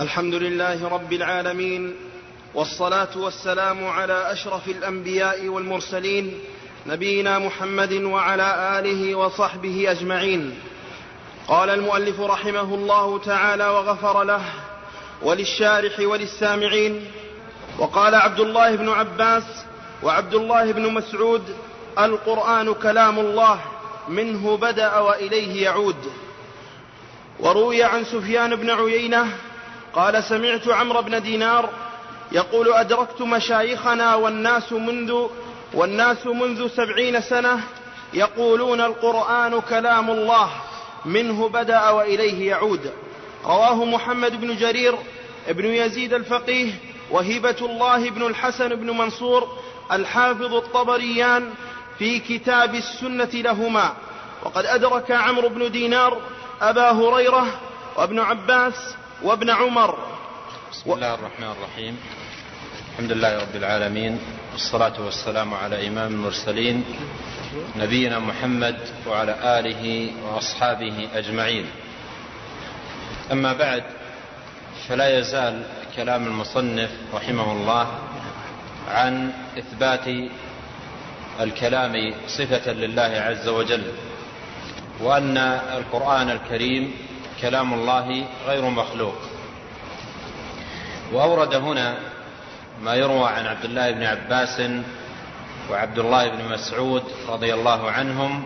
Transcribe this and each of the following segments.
الحمد لله رب العالمين والصلاة والسلام على أشرف الأنبياء والمرسلين نبينا محمد وعلى آله وصحبه أجمعين. قال المؤلف رحمه الله تعالى وغفر له وللشارح وللسامعين. وقال عبد الله بن عباس وعبد الله بن مسعود القرآن كلام الله منه بدأ وإليه يعود. وروي عن سفيان بن عيينة قال سمعت عمرو بن دينار يقول أدركت مشايخنا والناس منذ والناس منذ سبعين سنة يقولون القرآن كلام الله منه بدأ وإليه يعود. رواه محمد بن جرير بن يزيد الفقيه وهبة الله بن الحسن بن منصور الحافظ الطبريان في كتاب السنة لهما. وقد أدرك عمرو بن دينار أبا هريرة وابن عباس وابن عمر. بسم الله الرحمن الرحيم. الحمد لله رب العالمين والصلاة والسلام على إمام المرسلين نبينا محمد وعلى آله وأصحابه أجمعين. أما بعد فلا يزال كلام المصنف رحمه الله عن إثبات الكلام صفة لله عز وجل وأن القرآن الكريم كلام الله غير مخلوق. وأورد هنا ما يروى عن عبد الله بن عباس وعبد الله بن مسعود رضي الله عنهم.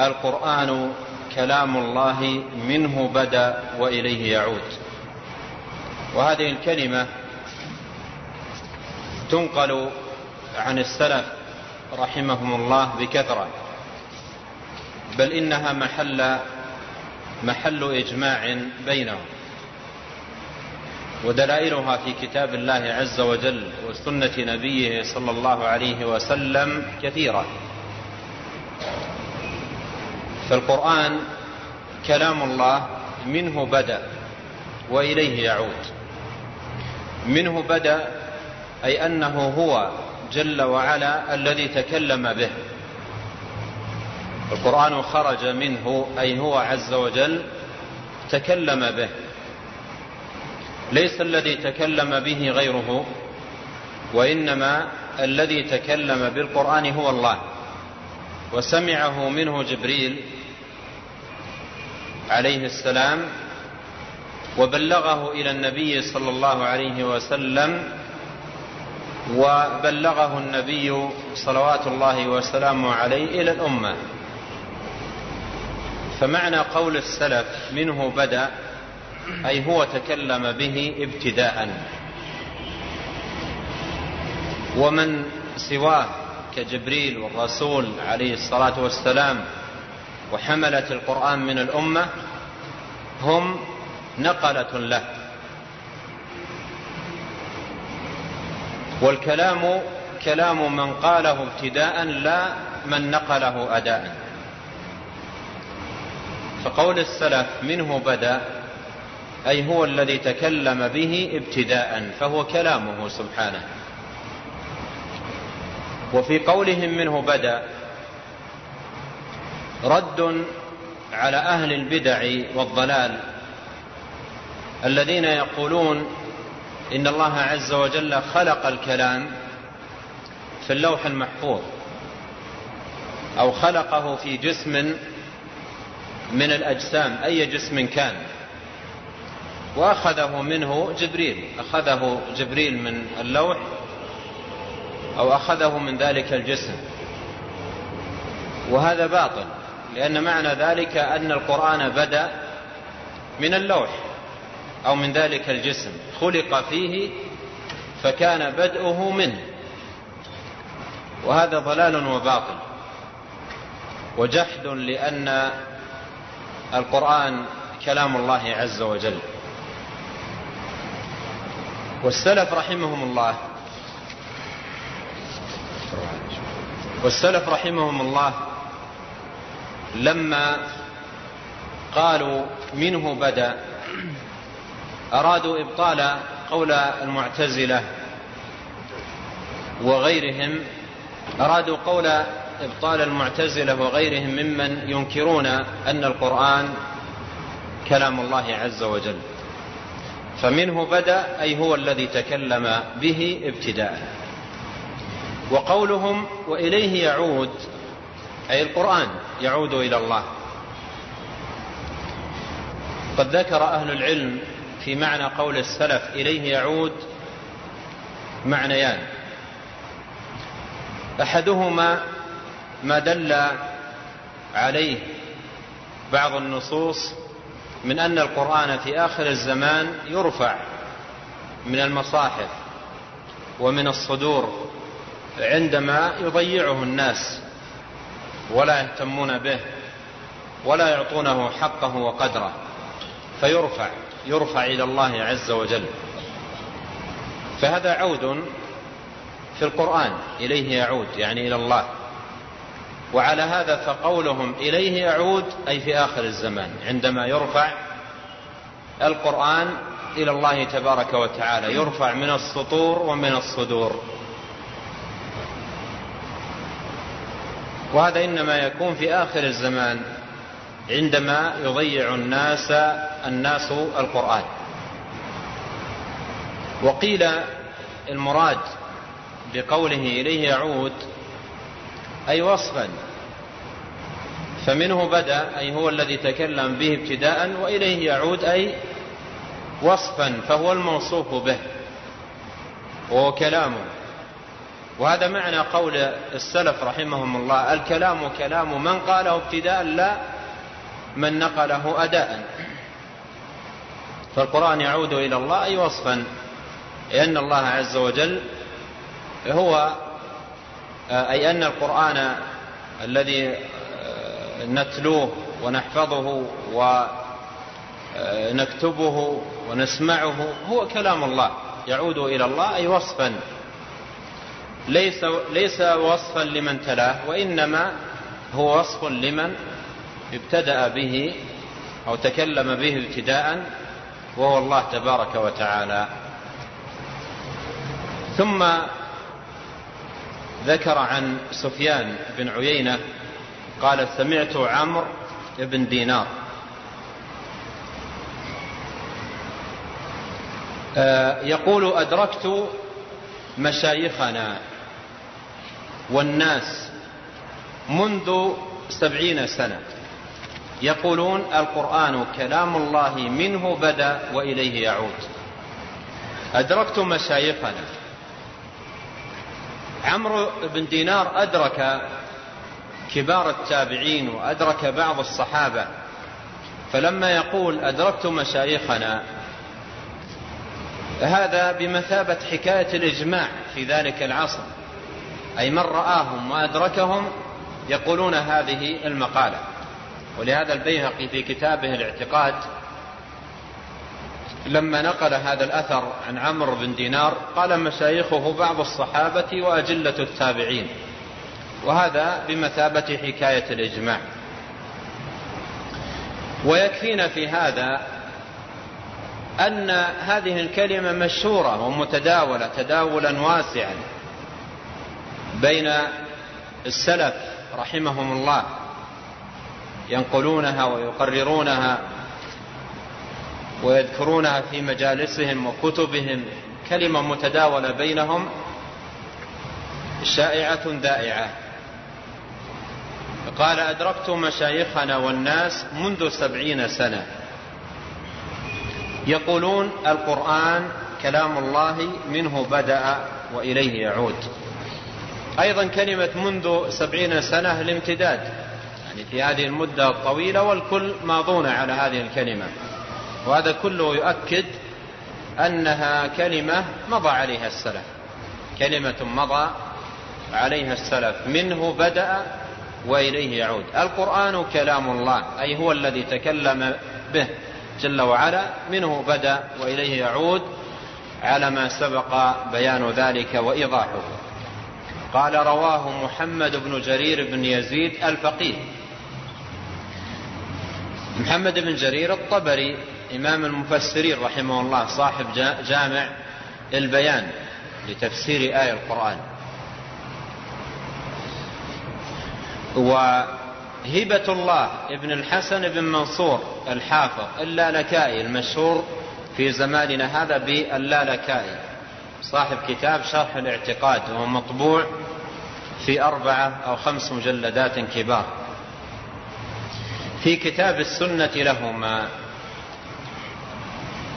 القرآن كلام الله منه بدا وإليه يعود. وهذه الكلمة تنقل عن السلف رحمهم الله بكثرة بل إنها محل محل إجماع بينهم. ودلائلها في كتاب الله عز وجل وسنة نبيه صلى الله عليه وسلم كثيرة. فالقرآن كلام الله منه بدأ وإليه يعود. منه بدأ أي أنه هو جل وعلا الذي تكلم به. القرآن خرج منه أي هو عز وجل تكلم به. ليس الذي تكلم به غيره وإنما الذي تكلم بالقرآن هو الله. وسمعه منه جبريل عليه السلام وبلغه إلى النبي صلى الله عليه وسلم وبلغه النبي صلوات الله وسلامه عليه إلى الأمة. فمعنى قول السلف منه بدأ أي هو تكلم به ابتداء. ومن سواه كجبريل والرسول عليه الصلاة والسلام وحمله القرآن من الأمة هم نقلة له. والكلام كلام من قاله ابتداء لا من نقله اداء. فقول السلف منه بدا أي هو الذي تكلم به ابتداء فهو كلامه سبحانه. وفي قولهم منه بدا رد على أهل البدع والضلال الذين يقولون إن الله عز وجل خلق الكلام في اللوح المحفوظ أو خلقه في جسم من الأجسام أي جسم كان. وأخذه منه جبريل. أخذه جبريل من اللوح أو أخذه من ذلك الجسم. وهذا باطل لأن معنى ذلك أن القرآن بدأ من اللوح أو من ذلك الجسم. خلق فيه فكان بدءه منه. وهذا ضلال وباطل. وجحد لأن القرآن كلام الله عز وجل. والسلف رحمهم الله والسلف رحمهم الله لما قالوا منه بدأ أرادوا إبطال قول المعتزلة وغيرهم أرادوا قول إبطال المعتزلة وغيرهم ممن ينكرون أن القرآن كلام الله عز وجل. فمنه بدأ أي هو الذي تكلم به ابتداء. وقولهم وإليه يعود أي القرآن يعود إلى الله. قد ذكر أهل العلم في معنى قول السلف إليه يعود معنيان. أحدهما ما دل عليه بعض النصوص من أن القرآن في آخر الزمان يرفع من المصاحف ومن الصدور عندما يضيعه الناس ولا يهتمون به ولا يعطونه حقه وقدره فيرفع يرفع إلى الله عز وجل. فهذا عود في القرآن إليه يعود يعني إلى الله. وعلى هذا فقولهم إليه يعود أي في آخر الزمان عندما يرفع القرآن إلى الله تبارك وتعالى يرفع من السطور ومن الصدور. وهذا إنما يكون في آخر الزمان عندما يضيع الناس الناس القرآن. وقيل المراد بقوله إليه يعود أي وصفا. فمنه بدأ أي هو الذي تكلم به ابتداء وإليه يعود أي وصفا فهو الموصوف به وهو كلامه. وهذا معنى قول السلف رحمهم الله الكلام كلام من قاله ابتداء لا من نقله أداء فالقرآن يعود إلى الله أي وصفا لأن الله عز وجل هو أي أن القرآن الذي نتلوه ونحفظه ونكتبه ونسمعه هو كلام الله يعود إلى الله أي وصفا. ليس, ليس وصفا لمن تلاه وإنما هو وصف لمن ابتدأ به أو تكلم به ابتداء وهو الله تبارك وتعالى. ثم ذكر عن سفيان بن عيينة قال سمعت عمرو بن دينار. آه، يقول أدركت مشايخنا والناس منذ سبعين سنة يقولون القرآن كلام الله منه بدأ وإليه يعود. أدركت مشايخنا عمرو بن دينار أدرك كبار التابعين وأدرك بعض الصحابة فلما يقول أدركت مشايخنا هذا بمثابة حكاية الإجماع في ذلك العصر أي من رآهم وأدركهم يقولون هذه المقالة. ولهذا البيهقي في كتابه الاعتقاد لما نقل هذا الأثر عن عمرو بن دينار قال مشايخه بعض الصحابة وأجلة التابعين. وهذا بمثابة حكاية الإجماع. ويكفينا في هذا أن هذه الكلمة مشهورة ومتداولة تداولا واسعا بين السلف رحمهم الله ينقلونها ويقررونها ويذكرونها في مجالسهم وكتبهم. كلمة متداولة بينهم شائعة ذائعة قال أدركت مشايخنا والناس منذ سبعين سنة يقولون القرآن كلام الله منه بدأ وإليه يعود. أيضا كلمة منذ سبعين سنة الامتداد يعني في هذه المدة الطويلة والكل ماضون على هذه الكلمة. وهذا كله يؤكد أنها كلمة مضى عليها السلف. كلمة مضى عليها السلف. منه بدأ وإليه يعود. القرآن كلام الله أي هو الذي تكلم به جل وعلا. منه بدأ وإليه يعود على ما سبق بيان ذلك وإيضاحه. قال رواه محمد بن جرير بن يزيد الفقيه. محمد بن جرير الطبري إمام المفسرين رحمه الله صاحب جامع البيان لتفسير آية القرآن. وهبة الله ابن الحسن بن منصور الحافظ إلا لكائي المشهور في زماننا هذا باللالكائي. صاحب كتاب شرح الاعتقاد وهو مطبوع في أربعة أو خمس مجلدات كبار. في كتاب السنة لهما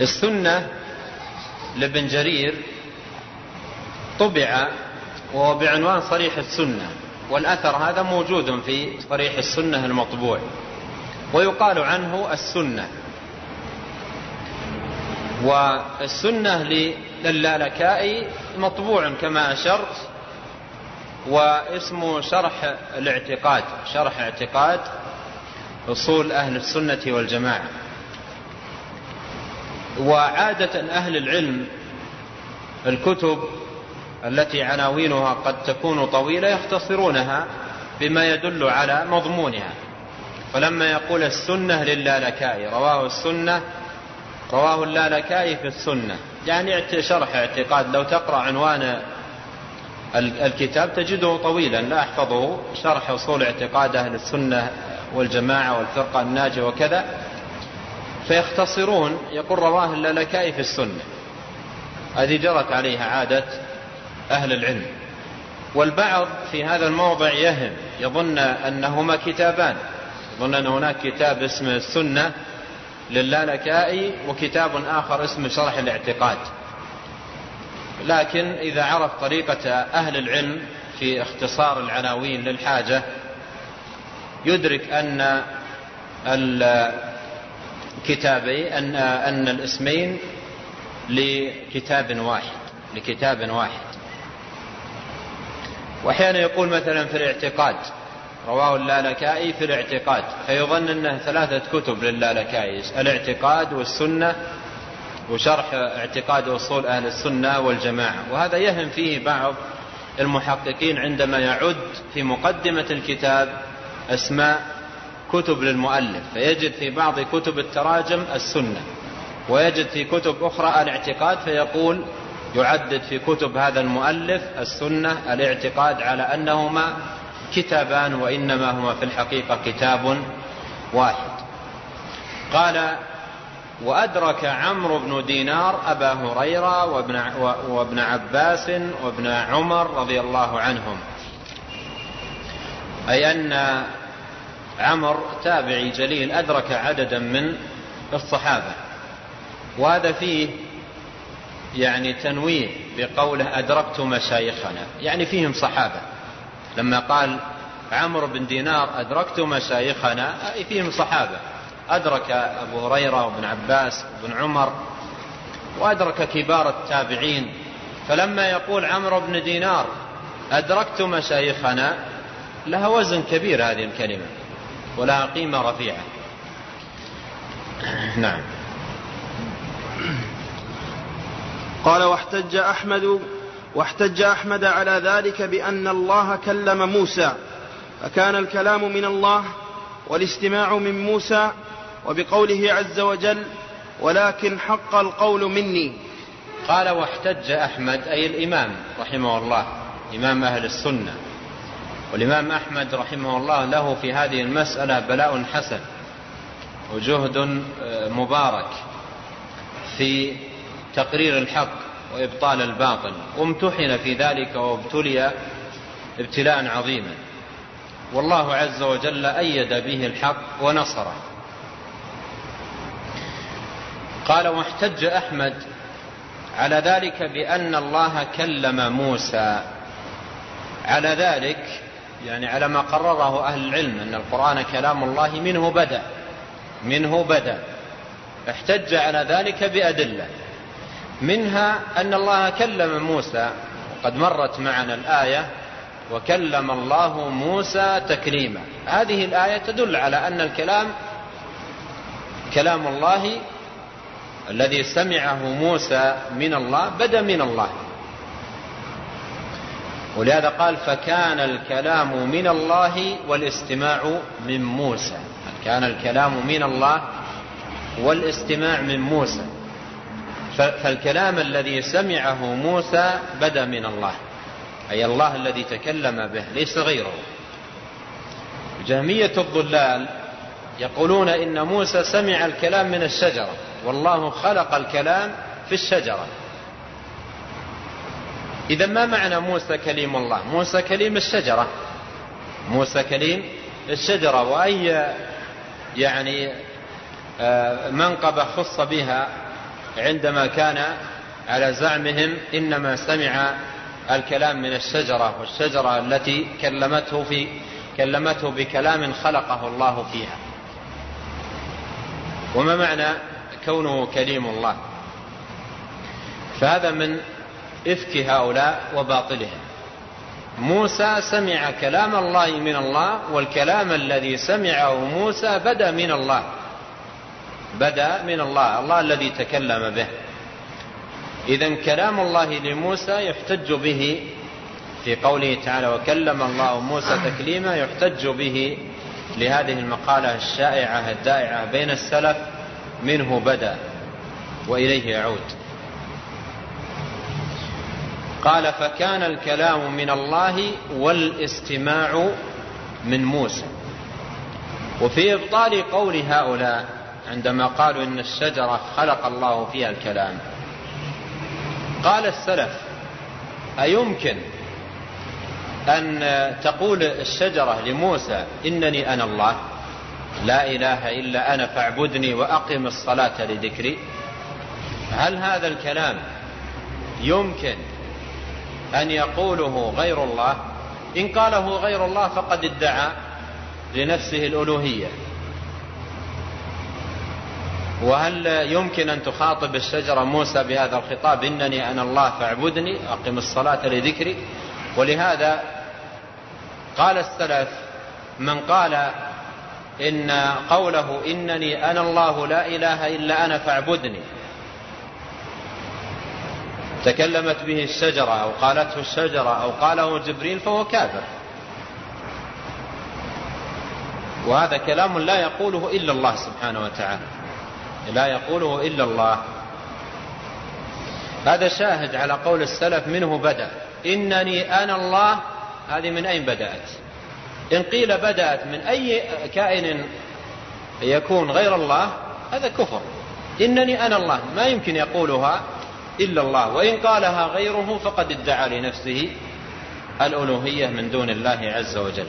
السنة لابن جرير طبع وهو بعنوان صريح السنة والأثر هذا موجود في صريح السنة المطبوع ويقال عنه السنة. والسنة للالكائي مطبوع كما أشرت واسمه شرح الاعتقاد شرح اعتقاد أصول أهل السنة والجماعة. وعادة أهل العلم الكتب التي عناوينها قد تكون طويلة يختصرونها بما يدل على مضمونها. فلما يقول السنة للالكائي رواه السنة رواه اللالكائي في السنة. يعني شرح اعتقاد. لو تقرأ عنوان الكتاب تجده طويلا. لا أحفظه. شرح أصول اعتقاد أهل السنة والجماعة والفرقة الناجية وكذا. فيختصرون يقول رواه اللالكائي في السنة. هذه جرت عليها عادة أهل العلم. والبعض في هذا الموضع يهم يظن أنهما كتابان. يظن أن هناك كتاب اسمه السنة للالكائي وكتاب آخر اسمه شرح الاعتقاد. لكن إذا عرف طريقة أهل العلم في اختصار العناوين للحاجة يدرك أن الكتابي أن أن الاسمين لكتاب واحد لكتاب واحد. وأحيانا يقول مثلا في الاعتقاد رواه اللالكائي في الاعتقاد فيظن أنه ثلاثة كتب للالكائي الاعتقاد والسنة وشرح اعتقاد أصول أهل السنة والجماعة. وهذا يهم فيه بعض المحققين عندما يعد في مقدمة الكتاب أسماء كتب للمؤلف فيجد في بعض كتب التراجم السنة ويجد في كتب أخرى الاعتقاد فيقول يعدد في كتب هذا المؤلف السنة الاعتقاد على أنهما كتابان وإنما هما في الحقيقة كتاب واحد. قال وأدرك عمرو بن دينار أبا هريرة وابن, وابن عباس وابن عمر رضي الله عنهم أي أن عمر تابعي جليل أدرك عددا من الصحابة وهذا فيه يعني تنويه بقوله أدركت مشايخنا يعني فيهم صحابة. لما قال عمرو بن دينار أدركت مشايخنا أي فيهم صحابة. أدرك أبو هريرة وابن عباس وابن عمر وأدرك كبار التابعين. فلما يقول عمرو بن دينار أدركت مشايخنا لها وزن كبير هذه الكلمة. ولها قيمة رفيعة. نعم. قال واحتج أحمد واحتج أحمد على ذلك بأن الله كلم موسى فكان الكلام من الله والاستماع من موسى وبقوله عز وجل ولكن حق القول مني قال واحتج أحمد أي الإمام رحمه الله إمام أهل السنة. والإمام أحمد رحمه الله له في هذه المسألة بلاء حسن وجهد آه، مبارك في تقرير الحق وإبطال الباطل. وامتحن في ذلك وابتلي ابتلاء عظيما. والله عز وجل أيد به الحق ونصره. قال واحتج أحمد على ذلك بأن الله كلم موسى. على ذلك يعني على ما قرره أهل العلم أن القرآن كلام الله منه بدأ منه بدأ. احتج على ذلك بأدلة. منها أن الله كلم موسى وقد مرت معنا الآية وكلم الله موسى تكليما. هذه الآية تدل على أن الكلام كلام الله الذي سمعه موسى من الله بدا من الله. ولهذا قال فكان الكلام من الله والاستماع من موسى. كان الكلام من الله والاستماع من موسى. فالكلام الذي سمعه موسى بدا من الله. أي الله الذي تكلم به ليس غيره. جهمية الضلال يقولون إن موسى سمع الكلام من الشجرة. والله خلق الكلام في الشجرة. إذا ما معنى موسى كليم الله؟ موسى كليم الشجرة. موسى كليم الشجرة وأي يعني آه، منقبة خص بها عندما كان على زعمهم إنما سمع الكلام من الشجرة والشجرة التي كلمته في كلمته بكلام خلقه الله فيها. وما معنى كونه كليم الله؟ فهذا من إفك هؤلاء وباطلهم. موسى سمع كلام الله من الله والكلام الذي سمعه موسى بدا من الله. بدا من الله الله الذي تكلم به. إذا كلام الله لموسى يحتج به في قوله تعالى وكلم الله موسى تكليما يحتج به لهذه المقالة الشائعة الدائعة بين السلف منه بدا وإليه يعود. قال فكان الكلام من الله والاستماع من موسى. وفي إبطال قول هؤلاء عندما قالوا إن الشجرة خلق الله فيها الكلام قال السلف أيمكن أن تقول الشجرة لموسى إنني أنا الله لا إله إلا أنا فاعبدني وأقم الصلاة لذكري؟ هل هذا الكلام يمكن أن يقوله غير الله إن قاله غير الله فقد ادعى لنفسه الألوهية. وهل يمكن أن تخاطب الشجرة موسى بهذا الخطاب؟ إنني أنا الله فاعبدني أقم الصلاة لذكري. ولهذا قال السلف من قال إن قوله إنني أنا الله لا إله إلا أنا فاعبدني تكلمت به الشجرة أو قالته الشجرة أو قاله جبريل فهو كافر. وهذا كلام لا يقوله إلا الله سبحانه وتعالى. لا يقوله إلا الله. هذا شاهد على قول السلف منه بدأ. إنني أنا الله. هذه من أين بدأت؟ إن قيل بدأت من أي كائن يكون غير الله هذا كفر. إنني أنا الله. ما يمكن يقولها إلا الله. وإن قالها غيره فقد ادعى لنفسه الألوهية من دون الله عز وجل.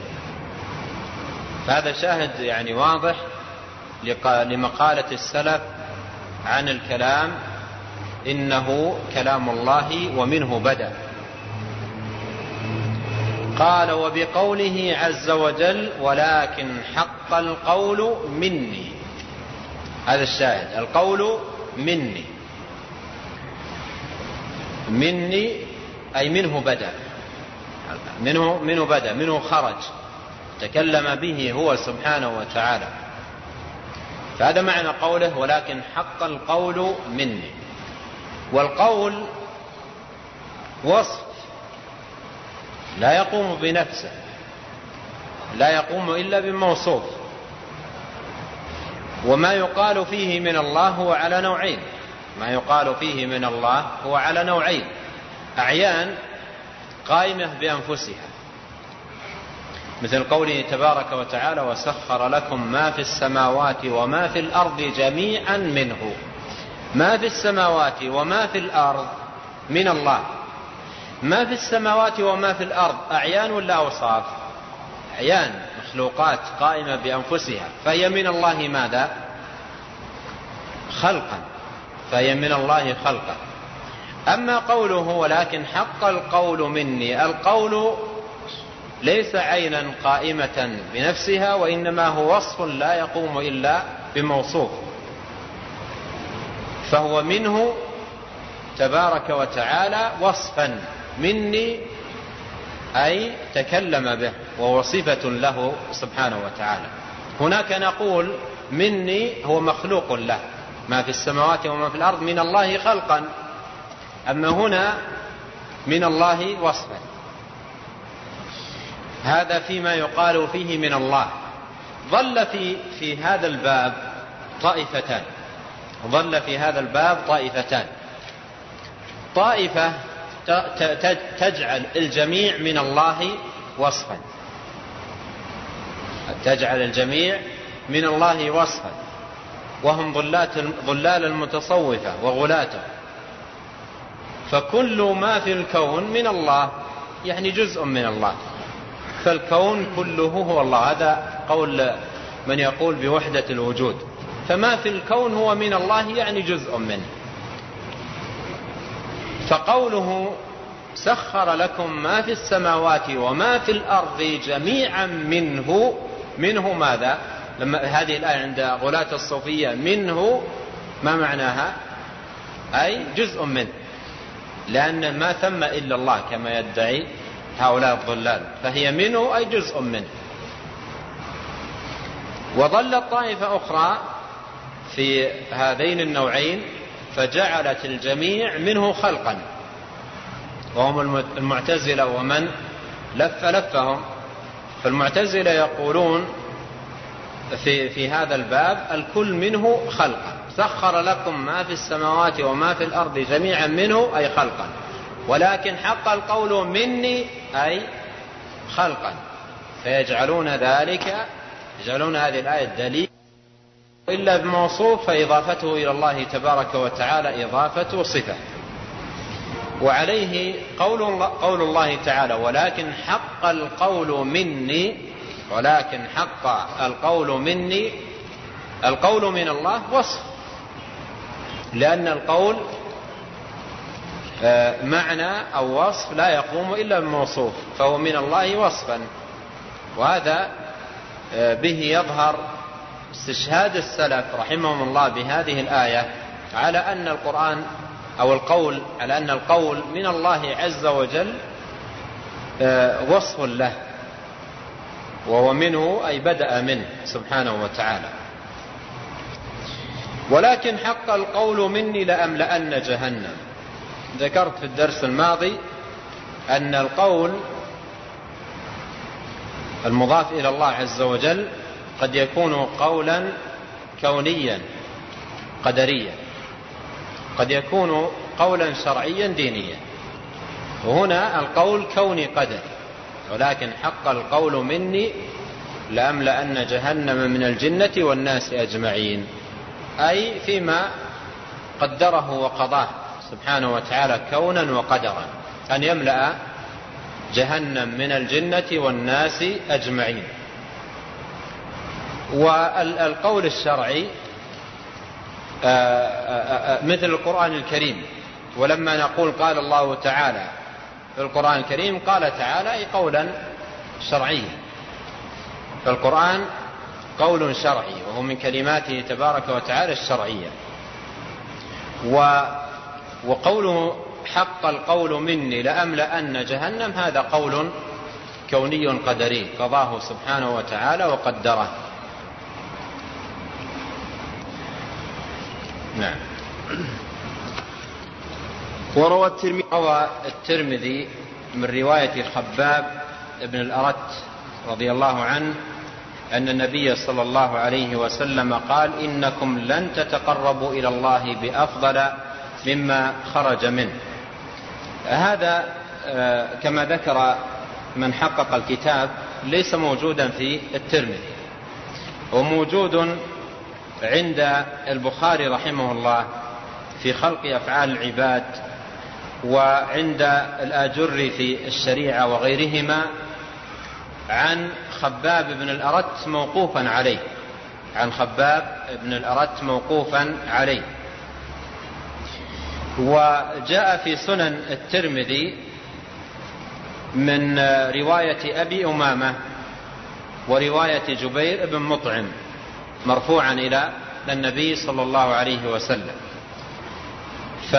فهذا شاهد يعني واضح لمقالة السلف عن الكلام إنه كلام الله ومنه بدأ. قال وبقوله عز وجل ولكن حق القول مني. هذا الشاهد. القول مني. مني أي منه بدأ. منه منه بدأ منه خرج. تكلم به هو سبحانه وتعالى. فهذا معنى قوله ولكن حق القول مني. والقول وصف. لا يقوم بنفسه. لا يقوم إلا بموصوف. وما يقال فيه من الله هو على نوعين. ما يقال فيه من الله هو على نوعين. أعيان قائمة بأنفسها. مثل قوله تبارك وتعالى وسخر لكم ما في السماوات وما في الأرض جميعا منه. ما في السماوات وما في الأرض من الله. ما في السماوات وما في الأرض أعيان ولا أوصاف؟ أعيان مخلوقات قائمة بأنفسها. فهي من الله ماذا؟ خلقا. فهي من الله خلقا أما قوله ولكن حق القول مني القول ليس عينا قائمة بنفسها وإنما هو وصف لا يقوم إلا بموصوف. فهو منه تبارك وتعالى وصفا مني أي تكلم به وهو صفة له سبحانه وتعالى. هناك نقول مني هو مخلوق له. ما في السماوات وما في الأرض من الله خلقا. أما هنا من الله وصفا. هذا فيما يقال فيه من الله. ظل في في هذا الباب طائفتان. ظل في هذا الباب طائفتان. طائفة تجعل الجميع من الله وصفا. تجعل الجميع من الله وصفا. وهم ضلال المتصوفة وغلاته. فكل ما في الكون من الله يعني جزء من الله. فالكون كله هو الله. هذا قول من يقول بوحدة الوجود. فما في الكون هو من الله يعني جزء منه. فقوله سخر لكم ما في السماوات وما في الأرض جميعا منه منه ماذا؟ لما هذه الآية عند غلاة الصوفية منه ما معناها؟ أي جزء منه. لأن ما ثم إلا الله كما يدعي هؤلاء الضلال. فهي منه أي جزء منه. وظلت طائفة أخرى في هذين النوعين فجعلت الجميع منه خلقا. وهم المعتزلة ومن؟ لف لفهم. فالمعتزلة يقولون في, في هذا الباب الكل منه خلقا. سخر لكم ما في السماوات وما في الأرض جميعا منه أي خلقا. ولكن حق القول مني أي خلقا. فيجعلون ذلك يجعلون هذه الآية دليل. إلا بموصوف فإضافته إلى الله تبارك وتعالى إضافة صفة. وعليه قول, قول الله تعالى ولكن حق القول مني ولكن حق القول مني القول من الله وصف. لأن القول آه، معنى أو وصف لا يقوم إلا بموصوف فهو من الله وصفا. وهذا آه، به يظهر استشهاد السلف رحمهم الله بهذه الآية على أن القرآن أو القول على أن القول من الله عز وجل آه، وصف له. وهو منه أي بدأ منه سبحانه وتعالى. ولكن حق القول مني لأملأن جهنم. ذكرت في الدرس الماضي أن القول المضاف إلى الله عز وجل قد يكون قولا كونيا قدريا. قد يكون قولا شرعيا دينيا. وهنا القول كوني قدري. ولكن حق القول مني لأملأن جهنم من الجنة والناس أجمعين. أي فيما قدره وقضاه سبحانه وتعالى كونا وقدرا. أن يملأ جهنم من الجنة والناس أجمعين. والقول الشرعي آه، آه، آه، مثل القرآن الكريم. ولما نقول قال الله تعالى في القرآن الكريم قال تعالى قولا شرعيا. فالقرآن قول شرعي وهو من كلماته تبارك وتعالى الشرعية. و وقوله حق القول مني لأملأن جهنم هذا قول كوني قدري قضاه سبحانه وتعالى وقدره. نعم. وروى الترمذي روى الترمذي من رواية خباب بن الأرت رضي الله عنه أن النبي صلى الله عليه وسلم قال إنكم لن تتقربوا إلى الله بأفضل مما خرج منه. هذا آه، كما ذكر من حقق الكتاب ليس موجودا في الترمذي وموجود عند البخاري رحمه الله في خلق أفعال العباد وعند الآجر في الشريعة وغيرهما عن خباب بن الأرت موقوفا عليه. عن خباب بن الأرت موقوفا عليه. وجاء في سنن الترمذي من رواية أبي أمامة ورواية جبير بن مطعم مرفوعا إلى النبي صلى الله عليه وسلم. ف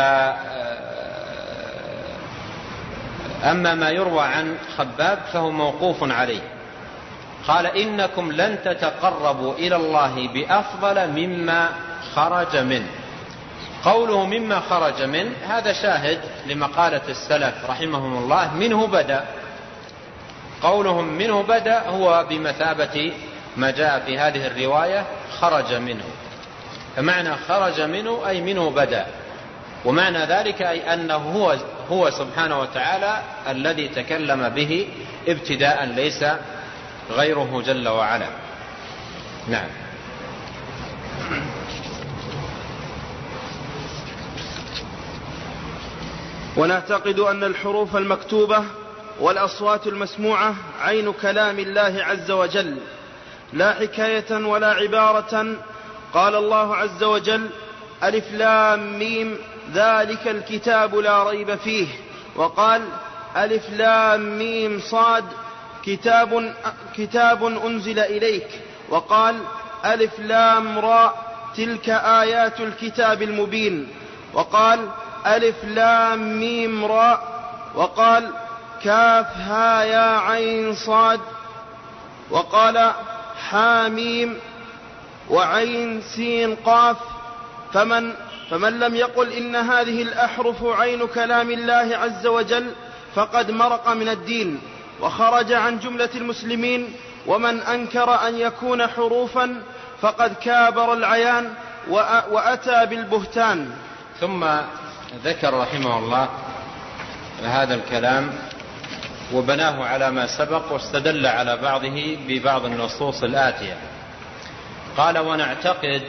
أما ما يروى عن خباب فهو موقوف عليه. قال إنكم لن تتقربوا إلى الله بأفضل مما خرج منه. قوله مما خرج منه هذا شاهد لمقالة السلف رحمهم الله منه بدأ. قولهم منه بدأ هو بمثابة ما جاء في هذه الرواية خرج منه. فمعنى خرج منه أي منه بدأ. ومعنى ذلك أي أنه هو, هو سبحانه وتعالى الذي تكلم به ابتداء ليس غيره جل وعلا. نعم. ونعتقد أن الحروف المكتوبة والأصوات المسموعة عين كلام الله عز وجل لا حكاية ولا عبارة. قال الله عز وجل ألف لام ميم ذلك الكتاب لا ريب فيه. وقال ألف لام ميم صاد كتاب كتاب أنزل إليك. وقال ألف لام راء تلك آيات الكتاب المبين. وقال ألف لام ميم راء وقال كاف ها يا عين صاد. وقال حاميم وعين سين قاف. فمن فمن لم يقل إن هذه الأحرف عين كلام الله عز وجل فقد مرق من الدين وخرج عن جملة المسلمين ومن أنكر أن يكون حروفا فقد كابر العيان وأتى بالبهتان. ثم ذكر رحمه الله هذا الكلام وبناه على ما سبق واستدل على بعضه ببعض النصوص الآتية. قال ونعتقد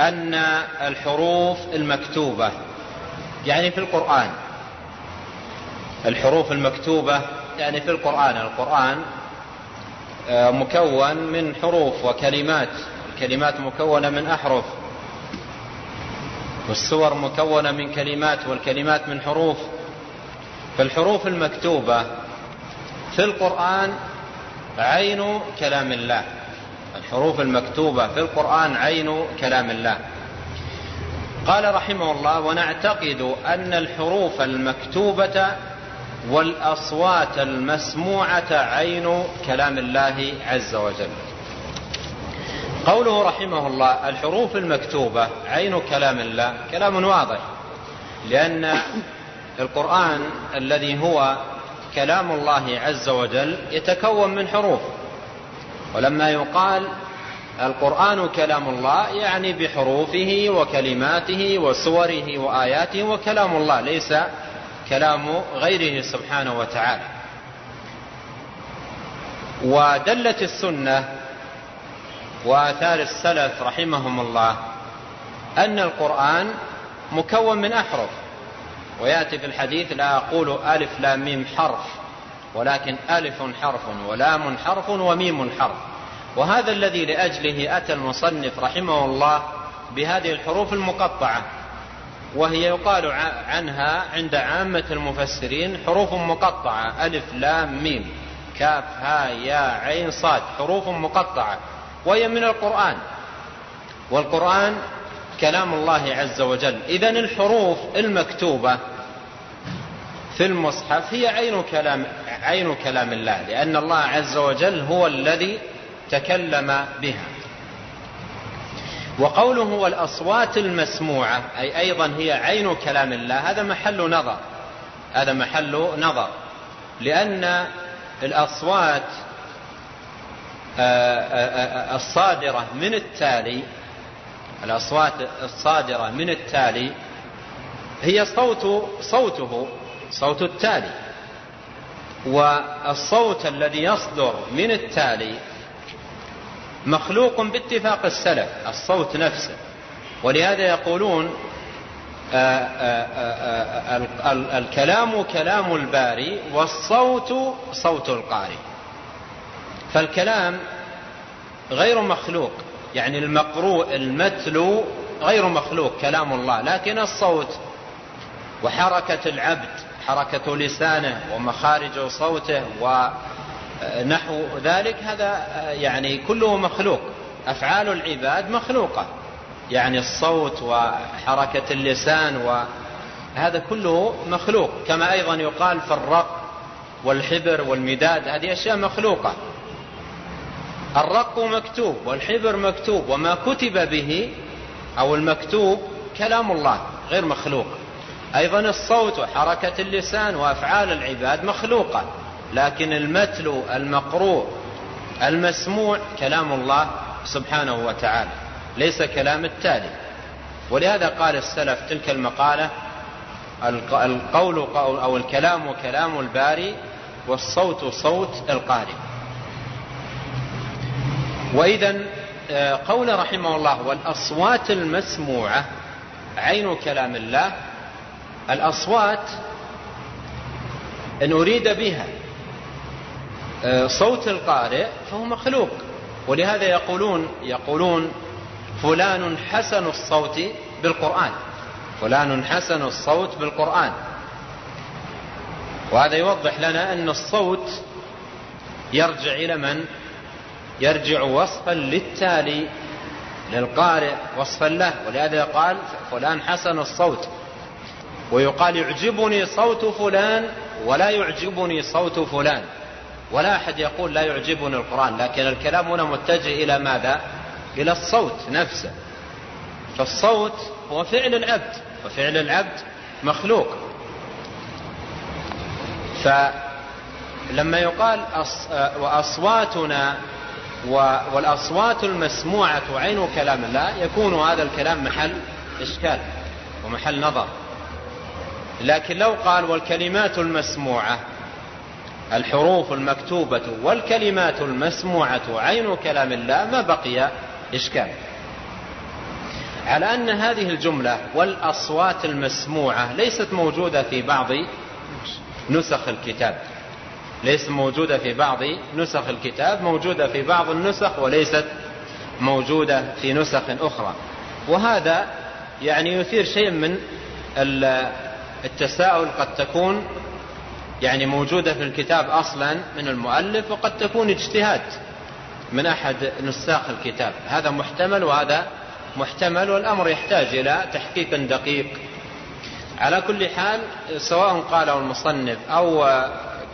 أن الحروف المكتوبة يعني في القرآن. الحروف المكتوبة يعني في القرآن. القرآن آه، مكون من حروف وكلمات. الكلمات مكونة من أحرف والسور مكونة من كلمات والكلمات من حروف. فالحروف المكتوبة في القرآن عين كلام الله. الحروف المكتوبة في القرآن عين كلام الله. قال رحمه الله ونعتقد أن الحروف المكتوبة والأصوات المسموعة عين كلام الله عز وجل. قوله رحمه الله الحروف المكتوبة عين كلام الله. كلام واضح لأن القرآن الذي هو كلام الله عز وجل يتكون من حروف. ولما يقال القرآن كلام الله يعني بحروفه وكلماته وسوره وآياته وكلام الله ليس كلام غيره سبحانه وتعالى. ودلت السنة وآثار السلف رحمهم الله أن القرآن مكون من أحرف. ويأتي في الحديث لا أقول ألف لا ميم حرف. ولكن ألف حرف ولام حرف وميم حرف. وهذا الذي لأجله أتى المصنف رحمه الله بهذه الحروف المقطعة وهي يقال عنها عند عامة المفسرين حروف مقطعة ألف لام ميم كاف ها يا عين صاد حروف مقطعة وهي من القرآن. والقرآن كلام الله عز وجل. إذا الحروف المكتوبة في المصحف هي عين كلام عين كلام الله لأن الله عز وجل هو الذي تكلم بها. وقوله والأصوات المسموعة أي أيضا هي عين كلام الله هذا محل نظر. هذا محل نظر. لأن الأصوات آه، آه، آه، الصادرة من التالي الأصوات الصادرة من التالي هي صوت صوته صوت التالي. والصوت الذي يصدر من التالي مخلوق باتفاق السلف الصوت نفسه. ولهذا يقولون آآ آآ آآ الكلام كلام الباري والصوت صوت القارئ. فالكلام غير مخلوق يعني المقروء المتلو غير مخلوق كلام الله. لكن الصوت وحركة العبد حركة لسانه ومخارج صوته ونحو ذلك هذا يعني كله مخلوق. أفعال العباد مخلوقة. يعني الصوت وحركة اللسان وهذا كله مخلوق. كما أيضا يقال في الرق والحبر والمداد هذه أشياء مخلوقة. الرق مكتوب والحبر مكتوب وما كتب به أو المكتوب كلام الله غير مخلوق. أيضا الصوت وحركة اللسان وأفعال العباد مخلوقة لكن المتلو المقروء المسموع كلام الله سبحانه وتعالى ليس كلام التالي. ولهذا قال السلف تلك المقالة القول أو الكلام كلام الباري والصوت صوت القارئ. وإذا آه، قول رحمه الله والأصوات المسموعة عين كلام الله الأصوات إن أريد بها آه، صوت القارئ فهو مخلوق. ولهذا يقولون يقولون فلان حسن الصوت بالقرآن. فلان حسن الصوت بالقرآن. وهذا يوضح لنا أن الصوت يرجع إلى من؟ يرجع وصفا للتالي للقارئ وصفا له. ولهذا قال فلان حسن الصوت. ويقال يعجبني صوت فلان ولا يعجبني صوت فلان. ولا أحد يقول لا يعجبني القرآن لكن الكلام هنا متجه إلى ماذا؟ إلى الصوت نفسه. فالصوت هو فعل العبد وفعل العبد مخلوق. فلما يقال وأصواتنا والأصوات المسموعة عين كلام الله يكون هذا الكلام محل إشكال ومحل نظر. لكن لو قال والكلمات المسموعة الحروف المكتوبة والكلمات المسموعة عين كلام الله ما بقي إشكال. على أن هذه الجملة والأصوات المسموعة ليست موجودة في بعض نسخ الكتاب. ليست موجودة في بعض نسخ الكتاب موجودة في بعض النسخ وليست موجودة في نسخ أخرى. وهذا يعني يثير شيء من التساؤل قد تكون يعني موجودة في الكتاب أصلا من المؤلف وقد تكون اجتهاد من أحد نساخ الكتاب. هذا محتمل وهذا محتمل والأمر يحتاج إلى تحقيق دقيق. على كل حال سواء قاله المصنف أو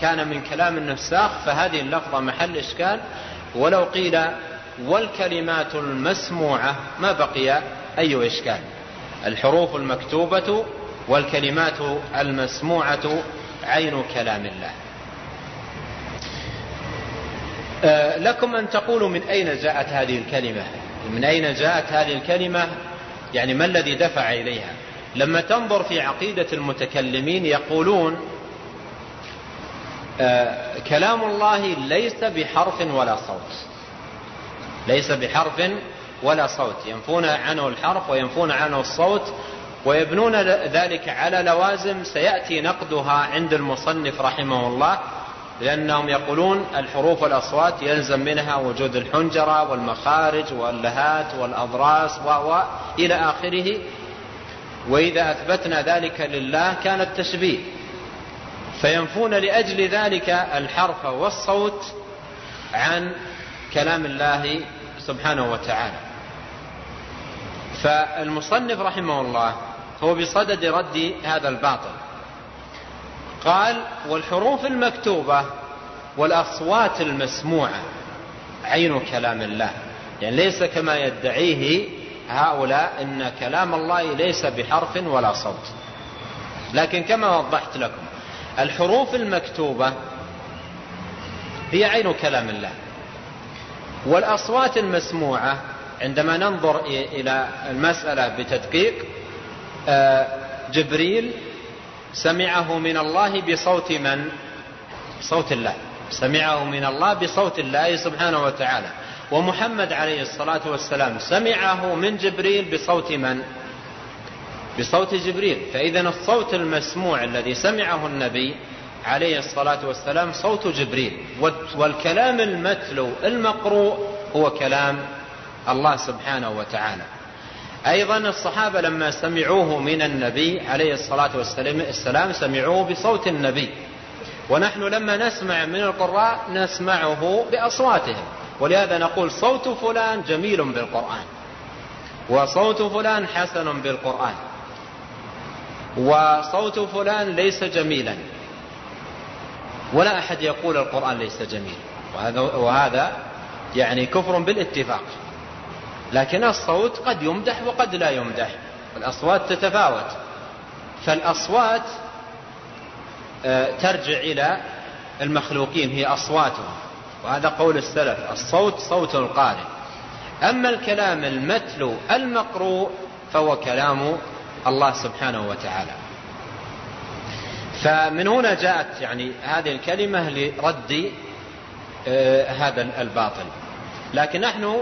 كان من كلام النساخ فهذه اللفظة محل إشكال. ولو قيل والكلمات المسموعة ما بقي أي إشكال؟ الحروف المكتوبة والكلمات المسموعة عين كلام الله. آه، لكم أن تقولوا من أين جاءت هذه الكلمة؟ من أين جاءت هذه الكلمة؟ يعني ما الذي دفع إليها؟ لما تنظر في عقيدة المتكلمين يقولون آه، كلام الله ليس بحرف ولا صوت. ليس بحرف ولا صوت. ينفون عنه الحرف وينفون عنه الصوت ويبنون ذلك على لوازم سيأتي نقدها عند المصنف رحمه الله لأنهم يقولون الحروف والأصوات يلزم منها وجود الحنجرة والمخارج واللهات والأضراس وإلى آخره. وإذا أثبتنا ذلك لله كان التشبيه. فينفون لأجل ذلك الحرف والصوت عن كلام الله سبحانه وتعالى. فالمصنف رحمه الله هو بصدد رد هذا الباطل. قال والحروف المكتوبة والأصوات المسموعة عين كلام الله. يعني ليس كما يدعيه هؤلاء إن كلام الله ليس بحرف ولا صوت. لكن كما وضحت لكم الحروف المكتوبة هي عين كلام الله. والأصوات المسموعة عندما ننظر إلى المسألة بتدقيق آه، جبريل سمعه من الله بصوت من؟ صوت الله. سمعه من الله بصوت الله سبحانه وتعالى. ومحمد عليه الصلاة والسلام سمعه من جبريل بصوت من؟ بصوت جبريل. فإذا الصوت المسموع الذي سمعه النبي عليه الصلاة والسلام صوت جبريل. والكلام المتلو المقروء هو كلام الله سبحانه وتعالى. أيضا الصحابة لما سمعوه من النبي عليه الصلاة والسلام سمعوه بصوت النبي. ونحن لما نسمع من القراء نسمعه بأصواتهم. ولهذا نقول صوت فلان جميل بالقرآن. وصوت فلان حسن بالقرآن. وصوت فلان ليس جميلا. ولا أحد يقول القرآن ليس جميل وهذا, وهذا يعني كفر بالاتفاق. لكن الصوت قد يمدح وقد لا يمدح. الأصوات تتفاوت. فالأصوات آه، ترجع إلى المخلوقين هي أصواتهم. وهذا قول السلف الصوت صوت القارئ. أما الكلام المتلو المقروء فهو كلام الله سبحانه وتعالى. فمن هنا جاءت يعني هذه الكلمة لرد آه، هذا الباطل. لكن نحن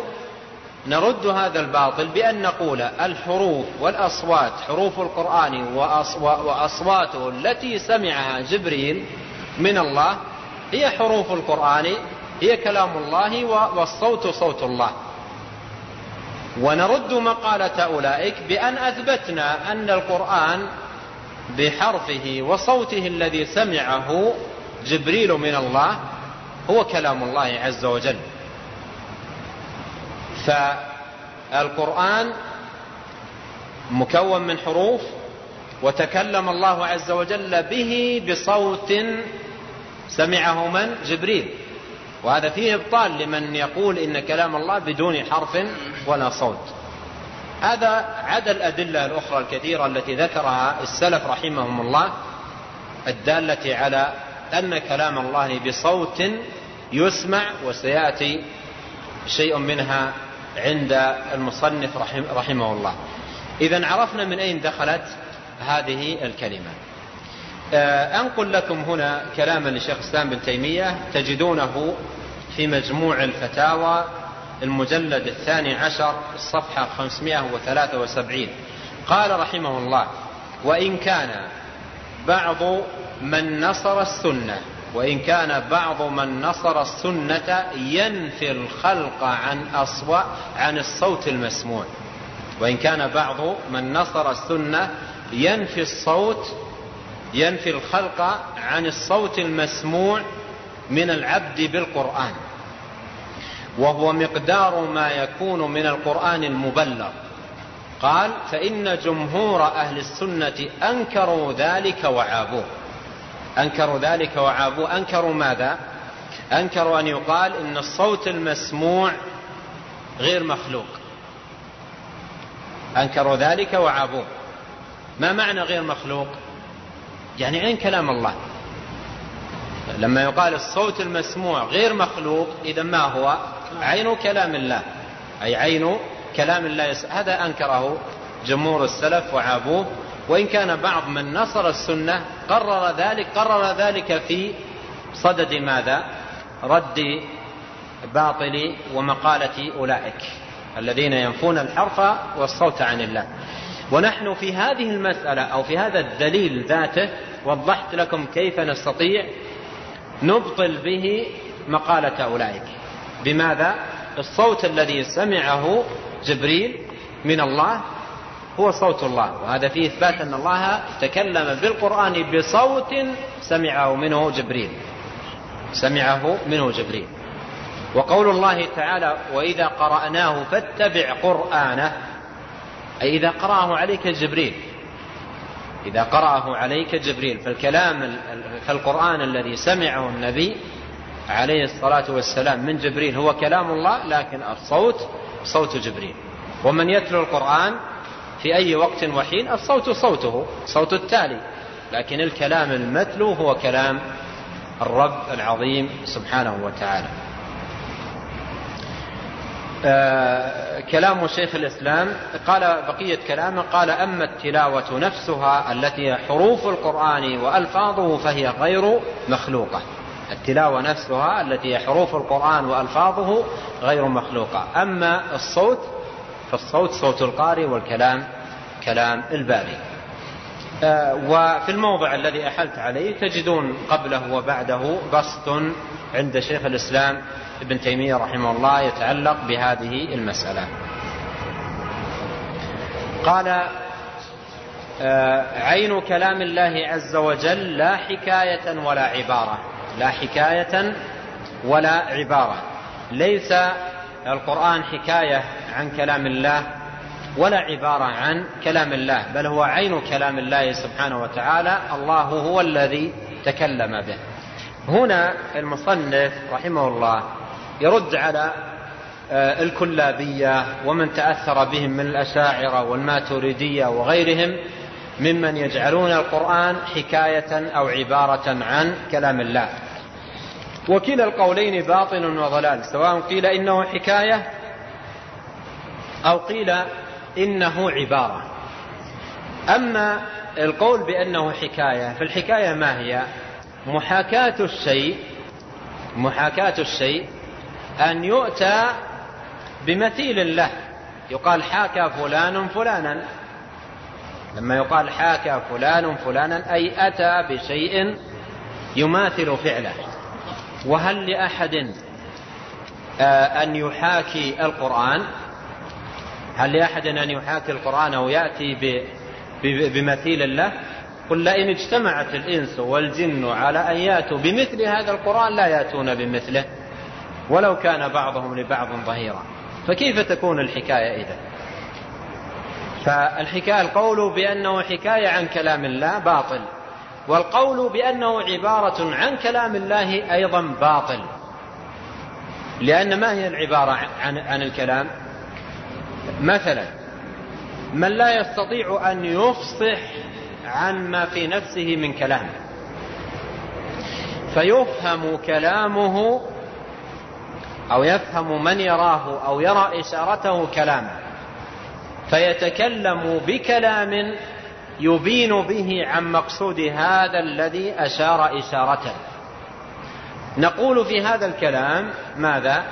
نرد هذا الباطل بأن نقول الحروف والأصوات حروف القرآن وأصواته التي سمعها جبريل من الله هي حروف القرآن هي كلام الله والصوت صوت الله. ونرد مقالة أولئك بأن أثبتنا أن القرآن بحرفه وصوته الذي سمعه جبريل من الله هو كلام الله عز وجل. فالقرآن مكون من حروف وتكلم الله عز وجل به بصوت سمعه من؟ جبريل. وهذا فيه إبطال لمن يقول إن كلام الله بدون حرف ولا صوت. هذا عدا الأدلة الأخرى الكثيرة التي ذكرها السلف رحمهم الله الدالة على أن كلام الله بصوت يسمع وسيأتي شيء منها عند المصنف رحمه الله. اذا عرفنا من أين دخلت هذه الكلمة. آه، أنقل لكم هنا كلاما لشيخ الإسلام بن تيمية تجدونه في مجموع الفتاوى المجلد الثاني عشر الصفحة 573 قال رحمه الله وإن كان بعض من نصر السنة وإن كان بعض من نصر السنة ينفي الخلق عن أصوى عن الصوت المسموع. وإن كان بعض من نصر السنة ينفي الصوت ينفي الخلق عن الصوت المسموع من العبد بالقرآن. وهو مقدار ما يكون من القرآن المبلغ. قال فإن جمهور أهل السنة أنكروا ذلك وعابوه. أنكروا ذلك وعابوه أنكروا ماذا؟ أنكروا أن يقال إن الصوت المسموع غير مخلوق. أنكروا ذلك وعابوه. ما معنى غير مخلوق؟ يعني عين كلام الله. لما يقال الصوت المسموع غير مخلوق إذا ما هو؟ عين كلام الله. أي عين كلام الله هذا أنكره جمهور السلف وعابوه. وإن كان بعض من نصر السنة قرر ذلك قرر ذلك في صدد ماذا؟ رد باطل ومقالة أولئك الذين ينفون الحرف والصوت عن الله. ونحن في هذه المسألة أو في هذا الدليل ذاته وضحت لكم كيف نستطيع نبطل به مقالة أولئك. بماذا؟ الصوت الذي سمعه جبريل من الله هو صوت الله. وهذا فيه إثبات أن الله تكلم بالقرآن بصوت سمعه منه جبريل. سمعه منه جبريل. وقول الله تعالى وإذا قرأناه فاتبع قرآنه. أي إذا قرأه عليك جبريل. إذا قرأه عليك جبريل. فالكلام فالقرآن الذي سمعه النبي عليه الصلاة والسلام من جبريل هو كلام الله لكن الصوت صوت جبريل. ومن يتلو القرآن في أي وقت وحين الصوت صوته صوت التالي. لكن الكلام المتلو هو كلام الرب العظيم سبحانه وتعالى. آه، كلام شيخ الإسلام قال بقية كلامه قال أما التلاوة نفسها التي حروف القرآن وألفاظه فهي غير مخلوقة. التلاوة نفسها التي حروف القرآن وألفاظه غير مخلوقة. أما الصوت فالصوت صوت القارئ والكلام كلام الباري آه، وفي الموضع الذي أحلت عليه تجدون قبله وبعده بسط عند شيخ الإسلام ابن تيمية رحمه الله يتعلق بهذه المسألة. قال آه، عين كلام الله عز وجل لا حكاية ولا عبارة. لا حكاية ولا عبارة. ليس القرآن حكاية عن كلام الله ولا عبارة عن كلام الله بل هو عين كلام الله سبحانه وتعالى الله هو الذي تكلم به. هنا المصنف رحمه الله يرد على آه، الكلابية ومن تأثر بهم من الأشاعرة والماتريدية وغيرهم ممن يجعلون القرآن حكاية أو عبارة عن كلام الله. وكلا القولين باطل وضلال سواء قيل إنه حكاية أو قيل إنه عبارة. أما القول بأنه حكاية فالحكاية ما هي؟ محاكاة الشيء محاكاة الشيء أن يؤتى بمثيل له. يقال حاكى فلان فلانا. لما يقال حاكى فلان فلانا أي أتى بشيء يماثل فعله. وهل لأحد آه، أن يحاكي القرآن؟ هل لأحد أن يحاكي القرآن أو يأتي بمثيل له؟ قل لئن اجتمعت الإنس والجن على أن يأتوا بمثل هذا القرآن لا يأتون بمثله ولو كان بعضهم لبعض ظهيرا. فكيف تكون الحكاية إذا فالحكاية القول بأنه حكاية عن كلام الله باطل والقول بأنه عبارة عن كلام الله أيضا باطل. لأن ما هي العبارة عن, عن الكلام؟ مثلا من لا يستطيع أن يفصح عن ما في نفسه من كلام فيفهم كلامه أو يفهم من يراه أو يرى إشارته كلاما فيتكلم بكلام يبين به عن مقصود هذا الذي أشار إشارته. نقول في هذا الكلام ماذا؟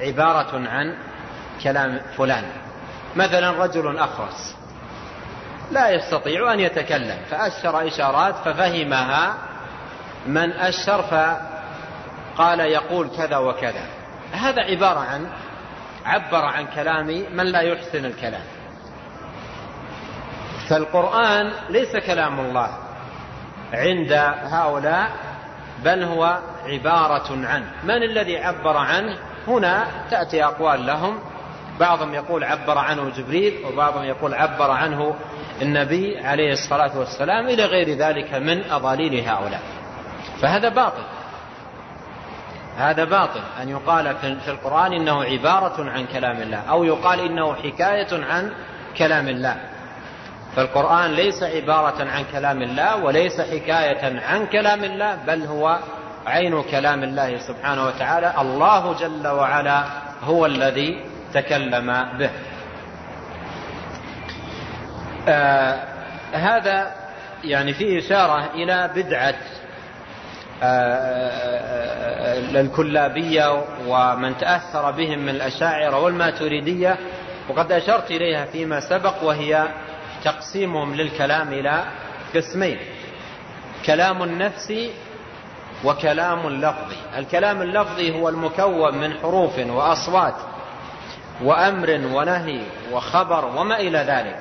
عبارة عن كلام فلان. مثلا رجل أخرس. لا يستطيع أن يتكلم فأشر إشارات ففهمها. من أشر فقال يقول كذا وكذا. هذا عبارة عن عبر عن كلام من لا يحسن الكلام. فالقرآن ليس كلام الله عند هؤلاء بل هو عبارة عنه. من الذي عبر عنه؟ هنا تأتي أقوال لهم. بعضهم يقول عبر عنه جبريل وبعضهم يقول عبر عنه النبي عليه الصلاة والسلام إلى غير ذلك من أضاليل هؤلاء. فهذا باطل. هذا باطل. أن يقال في القرآن إنه عبارة عن كلام الله أو يقال إنه حكاية عن كلام الله. فالقرآن ليس عبارة عن كلام الله وليس حكاية عن كلام الله بل هو عين كلام الله سبحانه وتعالى. الله جل وعلا هو الذي تكلم به. آه هذا يعني في إشارة إلى بدعة آه, آه، الكلابية ومن تأثر بهم من الأشاعرة والماتريدية وقد أشرت إليها فيما سبق وهي تقسيمهم للكلام إلى قسمين كلام النفس وكلام لفظي الكلام اللفظي هو المكون من حروف وأصوات. وأمر ونهي وخبر وما إلى ذلك.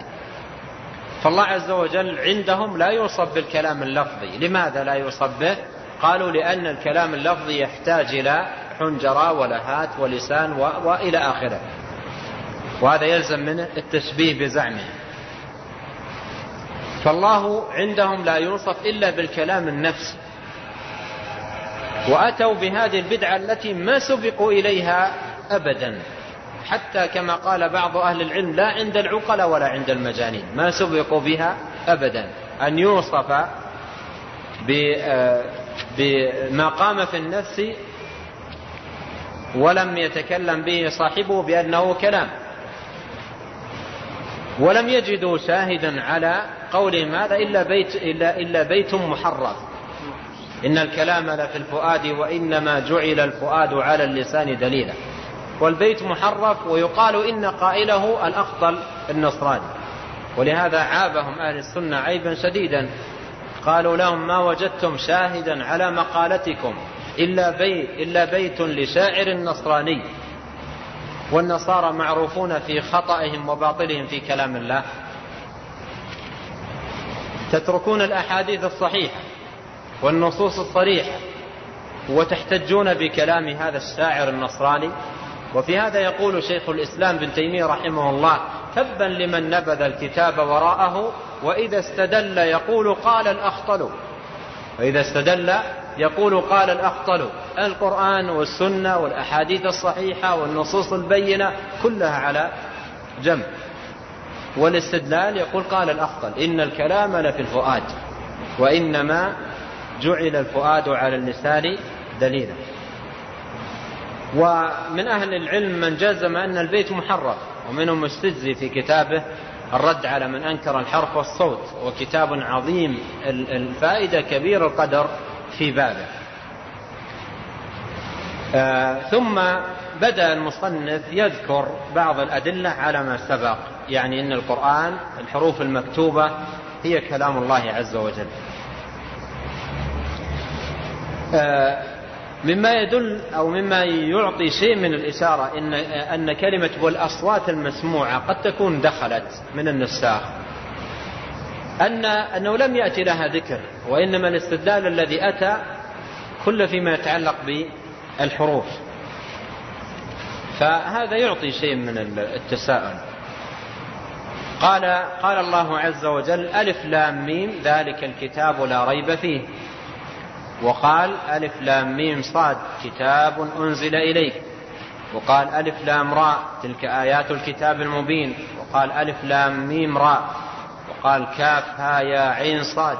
فالله عز وجل عندهم لا يوصف بالكلام اللفظي. لماذا لا يوصف به؟ قالوا لأن الكلام اللفظي يحتاج إلى حنجرة ولهات ولسان. وإلى آخره. وهذا يلزم من التشبيه بزعمه. فالله عندهم لا يوصف إلا بالكلام النفسي. وأتوا بهذه البدعة التي ما سبقوا إليها أبدا. حتى كما قال بعض أهل العلم لا عند العقلاء ولا عند المجانين. ما سبقوا بها أبدا. أن يوصف آه، بما قام في النفس ولم يتكلم به صاحبه بأنه كلام. ولم يجدوا شاهدا على قولهم هذا إلا بيت, إلا, إلا بيت محرف. إن الكلام لفي الفؤاد وإنما جعل الفؤاد على اللسان دليلا. والبيت محرف ويقال إن قائله الأخطل النصراني. ولهذا عابهم أهل السنة عيبا شديدا. قالوا لهم ما وجدتم شاهدا على مقالتكم إلا بيت, إلا بيت لشاعر نصراني. والنصارى معروفون في خطئهم وباطلهم في كلام الله. تتركون الأحاديث الصحيحة والنصوص الصريحة وتحتجون بكلام هذا الشاعر النصراني. وفي هذا يقول شيخ الإسلام بن تيمية رحمه الله تبا لمن نبذ الكتاب وراءه وإذا استدل يقول قال الأخطل. وإذا استدل يقول قال الأخطل. القرآن والسنة والأحاديث الصحيحة والنصوص البينة كلها على جنب. والاستدلال يقول قال الأخطل. إن الكلام لفي الفؤاد وإنما جعل الفؤاد على اللسان دليلا. ومن أهل العلم من جزم أن البيت محرف ومنهم مستجزي في كتابه الرد على من أنكر الحرف والصوت وكتاب عظيم الفائدة كبير القدر في بابه. آه ثم بدأ المصنف يذكر بعض الأدلة على ما سبق يعني أن القرآن الحروف المكتوبة هي كلام الله عز وجل. آه، مما يدل أو مما يعطي شيء من الإشارة إن, أن كلمة والأصوات المسموعة قد تكون دخلت من النساخ. أن أنه لم يأتي لها ذكر وإنما الاستدلال الذي أتى كل فيما يتعلق بالحروف. فهذا يعطي شيء من التساؤل. قال قال الله عز وجل ألف لام ميم ذلك الكتاب لا ريب فيه. وقال ألف لام ميم صاد كتاب أنزل إليك. وقال ألف لام راء تلك آيات الكتاب المبين. وقال ألف لام ميم راء وقال كاف ها يا عين صاد.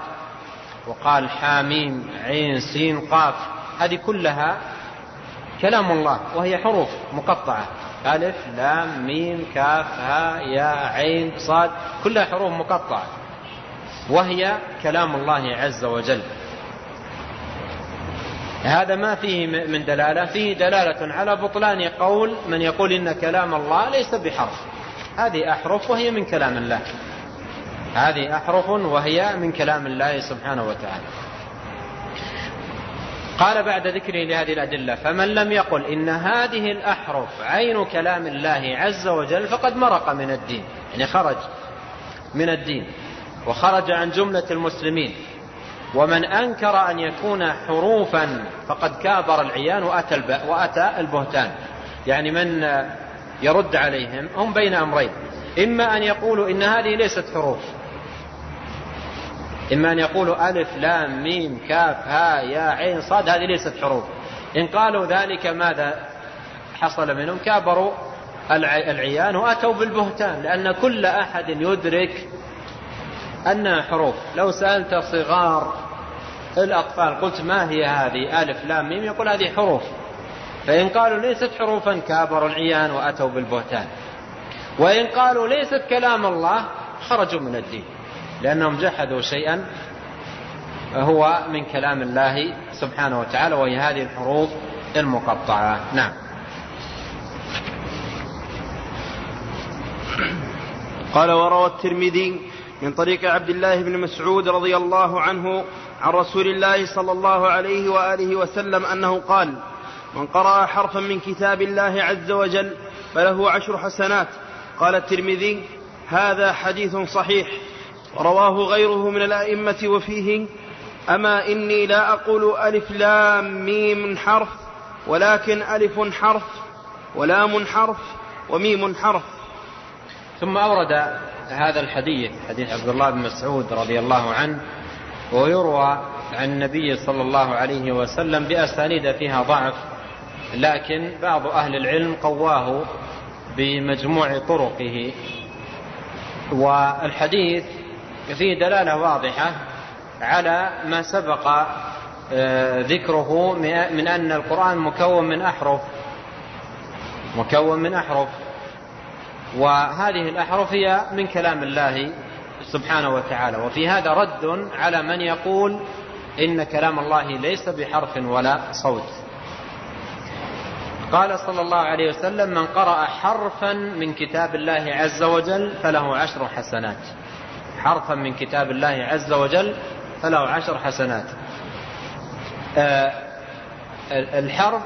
وقال حاميم عين سين قاف. هذه كلها كلام الله وهي حروف مقطعة. ألف لام ميم كاف ها يا عين صاد. كلها حروف مقطعة. وهي كلام الله عز وجل. هذا ما فيه من دلالة. فيه دلالة على بطلان قول من يقول إن كلام الله ليس بحرف. هذه أحرف وهي من كلام الله. هذه أحرف وهي من كلام الله سبحانه وتعالى. قال بعد ذكره لهذه الأدلة فمن لم يقل إن هذه الأحرف عين كلام الله عز وجل فقد مرق من الدين. يعني خرج من الدين وخرج عن جملة المسلمين. ومن أنكر أن يكون حروفا فقد كابر العيان وأتى, وأتى البهتان. يعني من يرد عليهم هم بين أمرين. إما أن يقولوا إن هذه ليست حروف. إما أن يقولوا ألف لام ميم كاف ها يا عين صاد هذه ليست حروف. إن قالوا ذلك ماذا حصل منهم؟ كابروا العيان وأتوا بالبهتان لأن كل أحد يدرك أنها حروف. لو سألت صغار الأطفال قلت ما هي هذه؟ ألف لام ميم يقول هذه حروف. فإن قالوا ليست حروفا كابروا العيان وأتوا بالبهتان. وإن قالوا ليست كلام الله خرجوا من الدين. لأنهم جحدوا شيئا هو من كلام الله سبحانه وتعالى وهي هذه الحروف المقطعة. نعم. قال وروى الترمذي من طريق عبد الله بن مسعود رضي الله عنه عن رسول الله صلى الله عليه وآله وسلم أنه قال من قرأ حرفا من كتاب الله عز وجل فله عشر حسنات قال الترمذي هذا حديث صحيح ورواه غيره من الأئمة وفيه أما إني لا أقول ألف لام ميم حرف ولكن ألف حرف ولام حرف وميم حرف ثم أورد هذا الحديث حديث عبد الله بن مسعود رضي الله عنه ويروى عن النبي صلى الله عليه وسلم بأسانيد فيها ضعف لكن بعض أهل العلم قواه بمجموع طرقه. والحديث فيه دلالة واضحة على ما سبق آه، ذكره من أن القرآن مكون من أحرف مكون من أحرف. وهذه الأحرف هي من كلام الله سبحانه وتعالى. وفي هذا رد على من يقول إن كلام الله ليس بحرف ولا صوت. قال صلى الله عليه وسلم من قرأ حرفا من كتاب الله عز وجل فله عشر حسنات. حرفا من كتاب الله عز وجل فله عشر حسنات. آه، الحرف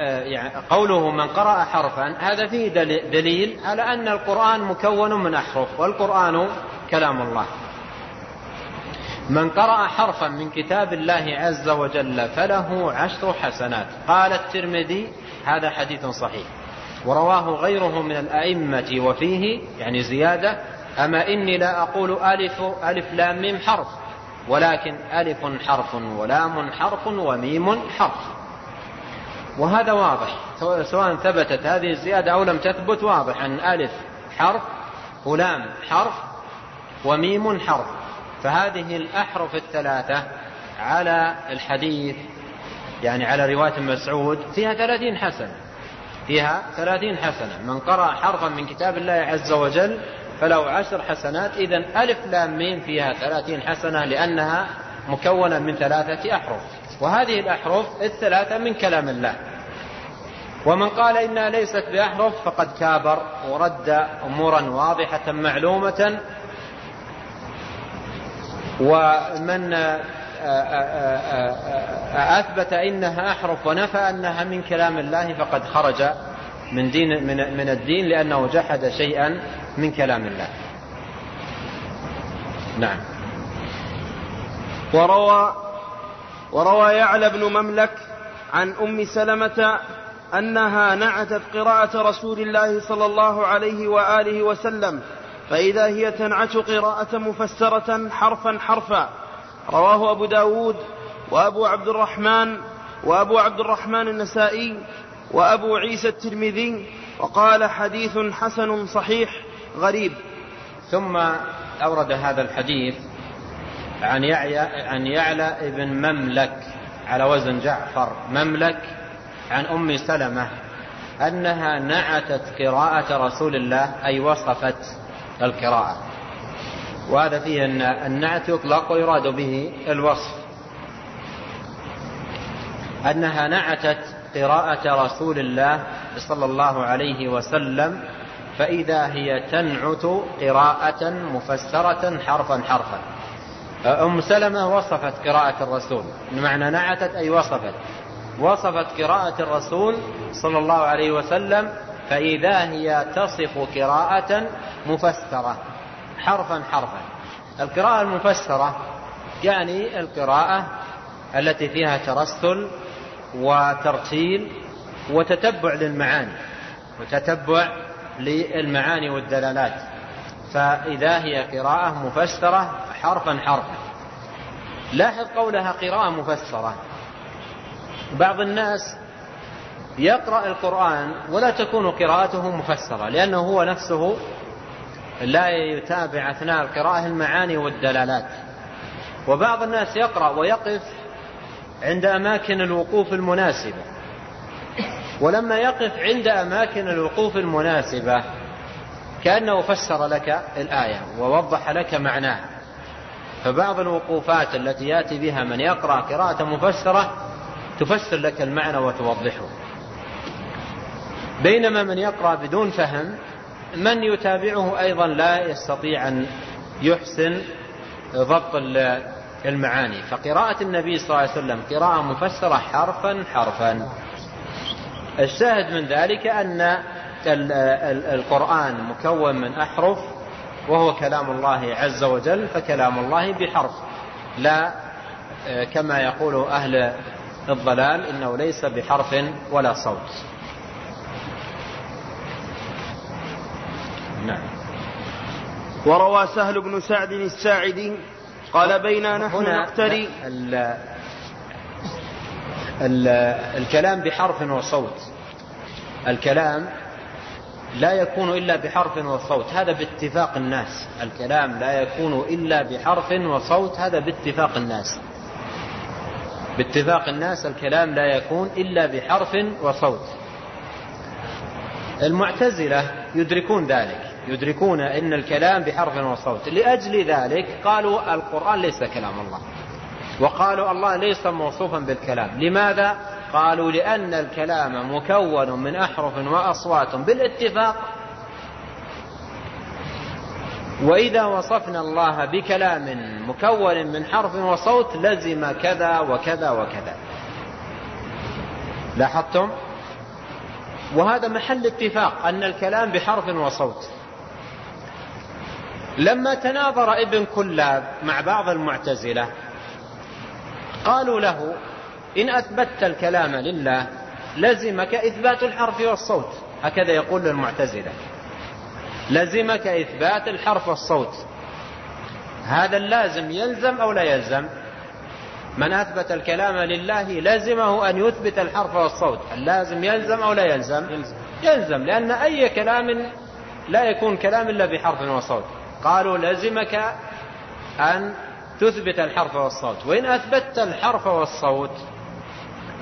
آه، يعني قوله من قرأ حرفا هذا فيه دليل على أن القرآن مكون من أحرف والقرآن كلام الله. من قرأ حرفا من كتاب الله عز وجل فله عشر حسنات. قال الترمذي هذا حديث صحيح. ورواه غيره من الأئمة وفيه يعني زيادة أما إني لا أقول ألف ألف لام ميم حرف ولكن ألف حرف ولام حرف وميم حرف. وهذا واضح. سواء ثبتت هذه الزيادة أو لم تثبت واضح أن ألف حرف ولام حرف وميم حرف. فهذه الأحرف الثلاثة على الحديث يعني على رواية مسعود فيها ثلاثين حسنة. فيها ثلاثين حسنة. من قرأ حرفا من كتاب الله عز وجل فله عشر حسنات. إذا ألف لام ميم فيها ثلاثين حسنة لأنها مكونة من ثلاثة أحرف. وهذه الأحرف الثلاثة من كلام الله ومن قال إنها ليست بأحرف فقد كابر ورد أمورا واضحة معلومة ومن أثبت إنها أحرف ونفى أنها من كلام الله فقد خرج من دين من من الدين لأنه جحد شيئا من كلام الله. نعم. وروى وروى يعلى بن مملك عن أم سلمة أنها نعتت قراءة رسول الله صلى الله عليه وآله وسلم فإذا هي تنعت قراءة مفسرة حرفا حرفا. رواه أبو داود وأبو عبد الرحمن وأبو عبد الرحمن النسائي وأبو عيسى الترمذي وقال حديث حسن صحيح غريب. ثم أورد هذا الحديث عن يعلى, عن يعلى ابن مملك على وزن جعفر مملك عن أم سلمة أنها نعتت قراءة رسول الله أي وصفت القراءة. وهذا فيه أن النعت يطلق ويراد به الوصف. أنها نعتت قراءة رسول الله صلى الله عليه وسلم فإذا هي تنعت قراءة مفسرة حرفا حرفا. أم سلمة وصفت قراءة الرسول. بمعنى نعتت أي وصفت. وصفت قراءة الرسول صلى الله عليه وسلم فإذا هي تصف قراءة مفسرة. حرفا حرفا. القراءة المفسرة يعني القراءة التي فيها ترسل وترتيل وتتبع للمعاني وتتبع للمعاني والدلالات. فإذا هي قراءة مفسرة حرفا حرفا. لاحظ قولها قراءة مفسرة. بعض الناس يقرأ القرآن ولا تكون قراءته مفسرة لأنه هو نفسه لا يتابع أثناء القراءة المعاني والدلالات. وبعض الناس يقرأ ويقف عند أماكن الوقوف المناسبة. ولما يقف عند أماكن الوقوف المناسبة كأنه فسر لك الآية ووضح لك معناها فبعض الوقوفات التي يأتي بها من يقرأ قراءة مفسرة تفسر لك المعنى وتوضحه. بينما من يقرأ بدون فهم من يتابعه أيضا لا يستطيع أن يحسن ضبط المعاني. فقراءة النبي صلى الله عليه وسلم قراءة مفسرة حرفا حرفا. الشاهد من ذلك أن القرآن مكون من أحرف وهو كلام الله عز وجل فكلام الله بحرف. لا كما يقول أهل الضلال إنه ليس بحرف ولا صوت. نعم. وروى سهل بن سعد الساعدي قال بينا نحن نقتري. ال ال الكلام بحرف وصوت. الكلام لا يكون إلا بحرف وصوت. هذا باتفاق الناس. الكلام لا يكون إلا بحرف وصوت. هذا باتفاق الناس. باتفاق الناس الكلام لا يكون إلا بحرف وصوت. المعتزلة يدركون ذلك. يدركون إن الكلام بحرف وصوت. لأجل ذلك قالوا القرآن ليس كلام الله. وقالوا الله ليس موصوفا بالكلام. لماذا؟ قالوا لأن الكلام مكون من أحرف وأصوات بالاتفاق. وإذا وصفنا الله بكلام مكون من حرف وصوت لزم كذا وكذا وكذا. لاحظتم؟ وهذا محل اتفاق أن الكلام بحرف وصوت. لما تناظر ابن كلاب مع بعض المعتزلة قالوا له إن أثبتت الكلام لله لزمك إثبات الحرف والصوت. هكذا يقول للمعتزلة لزمك إثبات الحرف والصوت. هذا اللازم يلزم أو لا يلزم؟ من أثبت الكلام لله لزمه أن يثبت الحرف والصوت. اللازم يلزم أو لا يلزم. يلزم لأن أي كلام لا يكون كلام إلا بحرف وصوت. قالوا لزمك أن تثبت الحرف والصوت. وإن أثبتت الحرف والصوت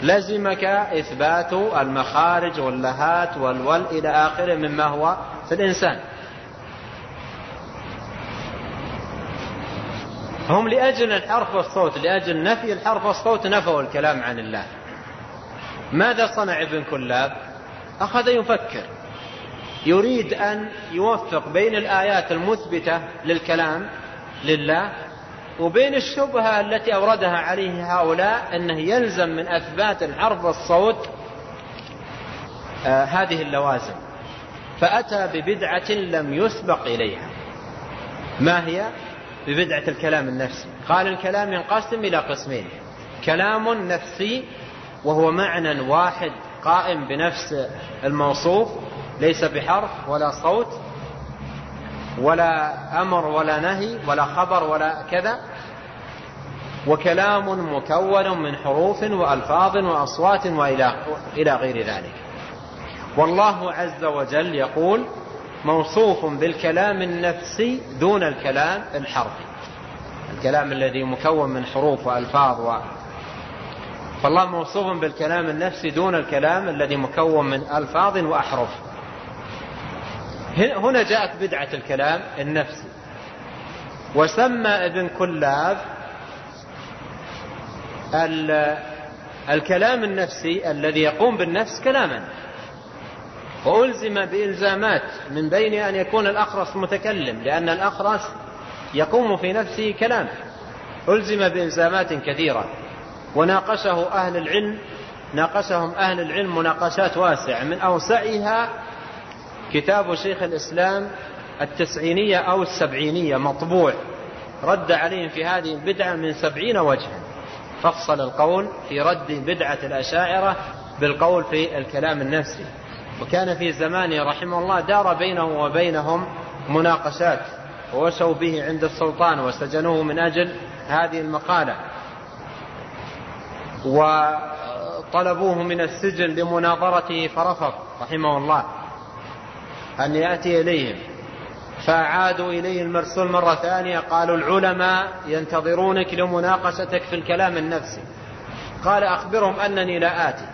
لزمك إثبات المخارج واللهات والول إلى آخره مما هو في الإنسان. هم لأجل الحرف والصوت لأجل نفي الحرف والصوت نفوا الكلام عن الله. ماذا صنع ابن كلاب؟ أخذ يفكر. يريد أن يوفق بين الآيات المثبتة للكلام لله وبين الشبهة التي أوردها عليه هؤلاء أنه يلزم من أثبات الحرف والصوت آه هذه اللوازم. فأتى ببدعة لم يسبق إليها. ما هي؟ ببدعة الكلام النفسي. قال الكلام ينقسم إلى قسمين. كلام نفسي وهو معنى واحد قائم بنفس الموصوف ليس بحرف ولا صوت. ولا أمر ولا نهي ولا خبر ولا كذا. وكلام مكون من حروف وألفاظ وأصوات وإلى غير ذلك. والله عز وجل يقول موصوف بالكلام النفسي دون الكلام الحرفي. الكلام الذي مكون من حروف وألفاظ و... فالله موصوف بالكلام النفسي دون الكلام الذي مكون من ألفاظ وأحرف. هنا جاءت بدعة الكلام النفسي وسمى ابن كلاب الكلام النفسي الذي يقوم بالنفس كلاما. وألزم بإلزامات من بين أن يكون الأخرس متكلم لأن الأخرس يقوم في نفسه كلام. ألزم بإلزامات كثيرة. وناقشه أهل العلم ناقشهم أهل العلم مناقشات واسعة. من أوسعها كتاب شيخ الإسلام التسعينية أو السبعينية مطبوع. رد عليهم في هذه البدعة من سبعين وجها. فصل القول في رد بدعة الأشاعرة بالقول في الكلام النفسي. وكان في زمانه رحمه الله دار بينه وبينهم مناقشات ووشوا به عند السلطان وسجنوه من أجل هذه المقالة. وطلبوه من السجن لمناظرته فرفض رحمه الله. أن يأتي إليهم. فعادوا إليه المرسول مرة ثانية قالوا العلماء ينتظرونك لمناقشتك في الكلام النفسي. قال أخبرهم أنني لا آتي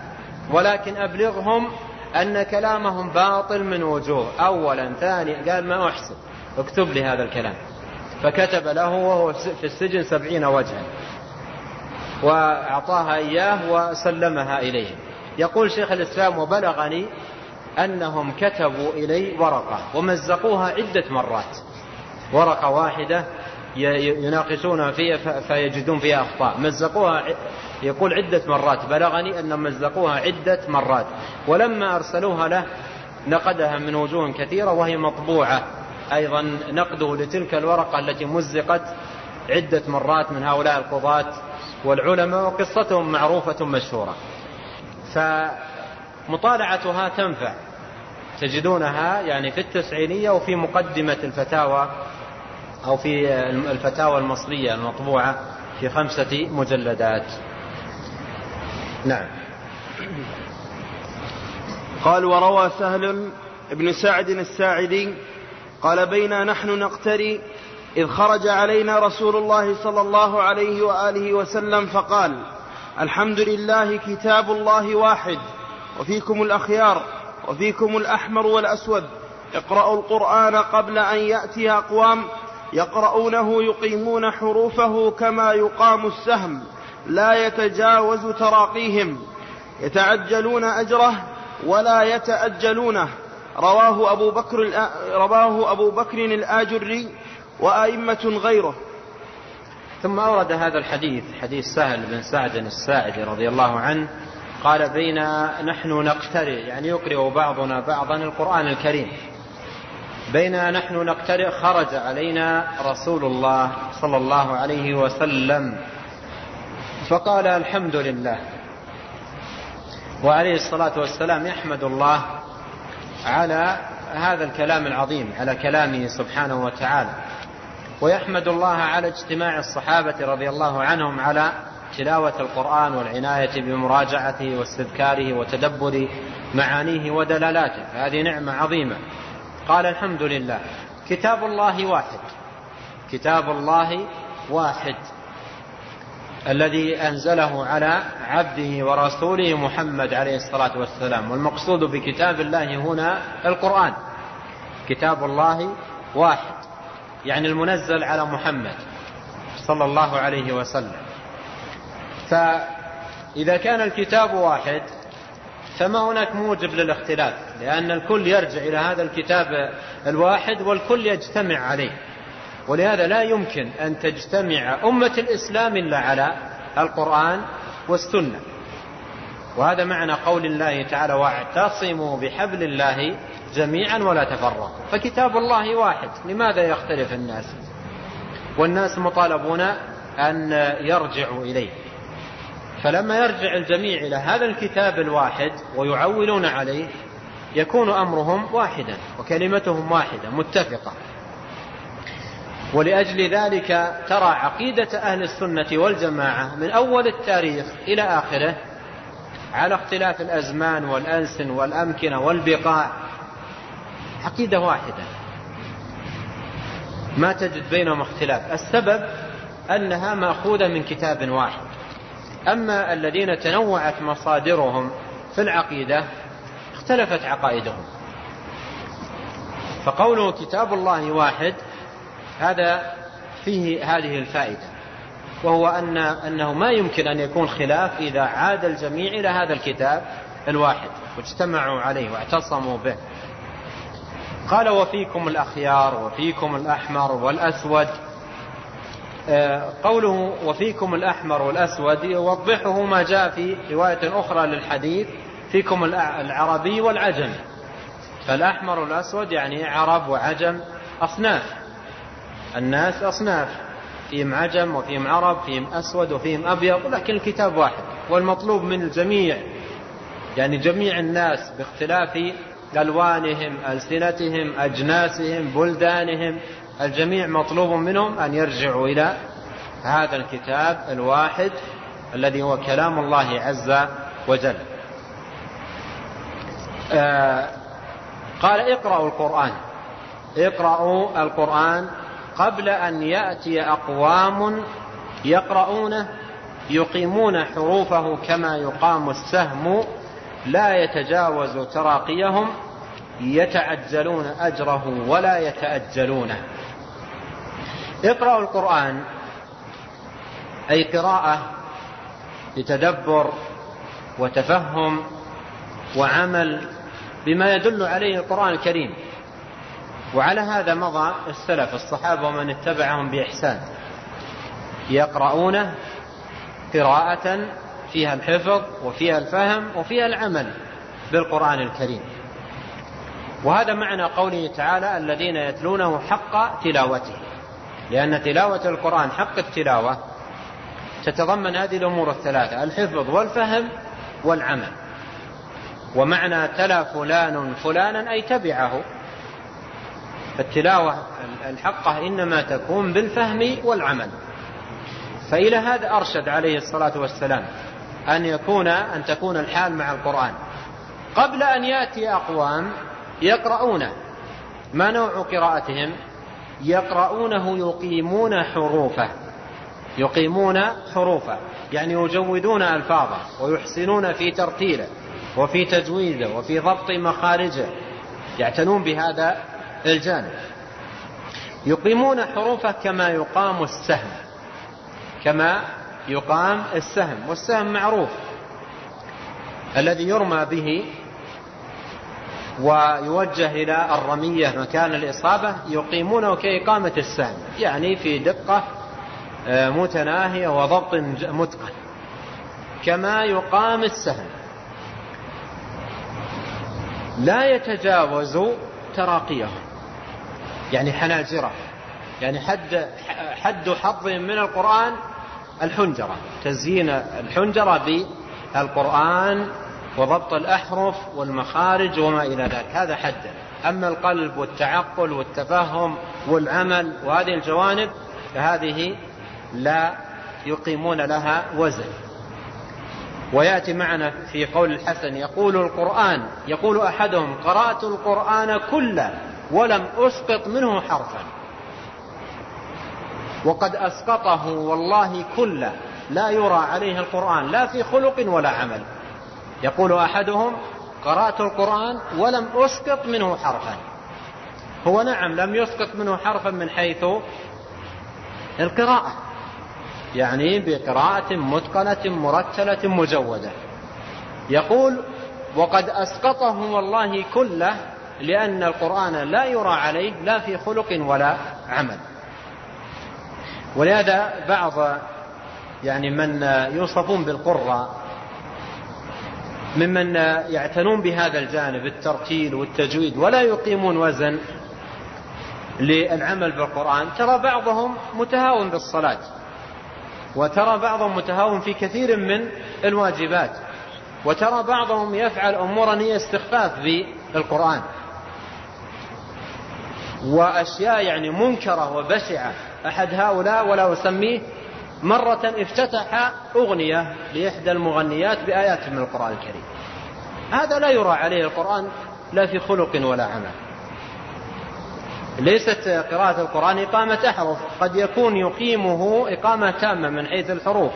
ولكن أبلغهم أن كلامهم باطل من وجوه. أولا ثانيا قال ما أحسن اكتب لي هذا الكلام. فكتب له وهو في السجن سبعين وجها وأعطاها إياه وسلمها إليه. يقول شيخ الإسلام وبلغني أنهم كتبوا إلي ورقة ومزقوها عدة مرات. ورقة واحدة يناقشونها فيها فيجدون فيها أخطاء. مزقوها يقول عدة مرات. بلغني أنهم مزقوها عدة مرات. ولما أرسلوها له نقدها من وجوه كثيرة وهي مطبوعة. أيضا نقده لتلك الورقة التي مزقت عدة مرات من هؤلاء القضاة والعلماء وقصتهم معروفة مشهورة. فمطالعتها تنفع. تجدونها يعني في التسعينية وفي مقدمة الفتاوى أو في الفتاوى المصرية المطبوعة في خمسة مجلدات. نعم. قال وروى سهل بن سعد الساعدي قال بينا نحن نقتري إذ خرج علينا رسول الله صلى الله عليه وآله وسلم فقال الحمد لله كتاب الله واحد وفيكم الأخيار. وفيكم الأحمر والأسود. اقرأوا القرآن قبل أن يأتي أقوام يقرؤونه يقيمون حروفه كما يقام السهم. لا يتجاوز تراقيهم. يتعجلون أجره ولا يتأجلونه. رواه أبو بكر رواه أبو بكر الآجري وأئمة غيره. ثم أورد هذا الحديث حديث سهل بن سعد الساعدي رضي الله عنه قال بينا نحن نقترئ يعني يقرئ بعضنا بعضا القرآن الكريم. بينا نحن نقترئ خرج علينا رسول الله صلى الله عليه وسلم. فقال الحمد لله. وعليه الصلاة والسلام يحمد الله على هذا الكلام العظيم على كلامه سبحانه وتعالى. ويحمد الله على اجتماع الصحابة رضي الله عنهم على تلاوة القرآن والعناية بمراجعته واستذكاره وتدبر معانيه ودلالاته. هذه نعمة عظيمة. قال الحمد لله. كتاب الله واحد. كتاب الله واحد. الذي أنزله على عبده ورسوله محمد عليه الصلاة والسلام. والمقصود بكتاب الله هنا القرآن. كتاب الله واحد. يعني المنزل على محمد صلى الله عليه وسلم. فإذا كان الكتاب واحد فما هناك موجب للاختلاف لأن الكل يرجع إلى هذا الكتاب الواحد والكل يجتمع عليه. ولهذا لا يمكن أن تجتمع أمة الإسلام إلا على القرآن والسنة. وهذا معنى قول الله تعالى واعتصموا بحبل الله جميعا ولا تفرقوا فكتاب الله واحد لماذا يختلف الناس؟ والناس مطالبون أن يرجعوا إليه. فلما يرجع الجميع إلى هذا الكتاب الواحد ويعولون عليه يكون أمرهم واحدا وكلمتهم واحدة متفقة. ولأجل ذلك ترى عقيدة أهل السنة والجماعة من أول التاريخ إلى آخره على اختلاف الأزمان والألسن والأمكنة والبقاع. عقيدة واحدة. ما تجد بينهم اختلاف. السبب أنها مأخوذة من كتاب واحد. أما الذين تنوعت مصادرهم في العقيدة اختلفت عقائدهم. فقوله كتاب الله واحد هذا فيه هذه الفائدة وهو أن أنه ما يمكن أن يكون خلاف إذا عاد الجميع إلى هذا الكتاب الواحد واجتمعوا عليه واعتصموا به. قال وفيكم الأخيار وفيكم الأحمر والأسود قوله وفيكم الأحمر والأسود يوضحه ما جاء في رواية أخرى للحديث فيكم العربي والعجم. فالأحمر والأسود يعني عرب وعجم أصناف. الناس أصناف. فيهم عجم وفيهم عرب فيهم أسود وفيهم أبيض لكن الكتاب واحد والمطلوب من الجميع. يعني جميع الناس باختلاف ألوانهم ألسنتهم أجناسهم بلدانهم. الجميع مطلوب منهم أن يرجعوا إلى هذا الكتاب الواحد الذي هو كلام الله عز وجل. آه قال اقرأوا القرآن. اقرأوا القرآن قبل أن يأتي أقوام يقرؤونه يقيمون حروفه كما يقام السهم لا يتجاوز تراقيهم يتعجلون أجره ولا يتأجلونه. اقرأوا القرآن. أي قراءة بتدبر وتفهم وعمل بما يدل عليه القرآن الكريم. وعلى هذا مضى السلف الصحابة ومن اتبعهم بإحسان. يقرؤونه قراءة فيها الحفظ وفيها الفهم وفيها العمل بالقرآن الكريم. وهذا معنى قوله تعالى الذين يتلونه حق تلاوته. لأن تلاوة القرآن حق التلاوة تتضمن هذه الأمور الثلاثة الحفظ والفهم والعمل. ومعنى تلا فلان فلانا أي تبعه. فالتلاوة الحقة إنما تكون بالفهم والعمل. فإلى هذا أرشد عليه الصلاة والسلام أن يكون أن تكون الحال مع القرآن. قبل أن يأتي أقوام يقرؤونه ما نوع قراءتهم؟ يقرؤونه يقيمون حروفه. يقيمون حروفه. يعني يجودون ألفاظه ويحسنون في ترتيله وفي تجويده وفي ضبط مخارجه. يعتنون بهذا الجانب. يقيمون حروفه كما يقام السهم. كما يقام السهم. والسهم معروف. الذي يرمى به ويوجه إلى الرمية مكان الإصابة يقيمونه كإقامة السهم يعني في دقة آه، متناهية وضبط متقن. كما يقام السهم. لا يتجاوز تراقيهم يعني حناجرة يعني حد حد حظ من القرآن الحنجرة تزيين الحنجرة بالقرآن وضبط الأحرف والمخارج وما إلى ذلك. هذا حد أما القلب والتعقل والتفهم والعمل وهذه الجوانب فهذه لا يقيمون لها وزن. ويأتي معنا في قول الحسن يقول القرآن يقول أحدهم قرأت القرآن كله ولم أسقط منه حرفا. وقد أسقطه والله كله. لا يرى عليه القرآن لا في خلق ولا عمل. يقول أحدهم قرأت القرآن ولم أسقط منه حرفا. هو نعم لم يسقط منه حرفا من حيث القراءة. يعني بقراءة متقنة مرتلة مجودة. يقول وقد أسقطهم الله كله لأن القرآن لا يرى عليه لا في خلق ولا عمل. ولهذا بعض يعني من يوصفون بالقراء ممن يعتنون بهذا الجانب الترتيل والتجويد ولا يقيمون وزن للعمل بالقرآن. ترى بعضهم متهاون بالصلاة وترى بعضهم متهاون في كثير من الواجبات وترى بعضهم يفعل أمورا هي استخفاف بالقرآن. وأشياء يعني منكرة وبشعة أحد هؤلاء ولا أسميه مرة افتتح أغنية لإحدى المغنيات بآيات من القرآن الكريم. هذا لا يرى عليه القرآن لا في خلق ولا عمل. ليست قراءة القرآن إقامة أحرف قد يكون يقيمه إقامة تامة من حيث الحروف.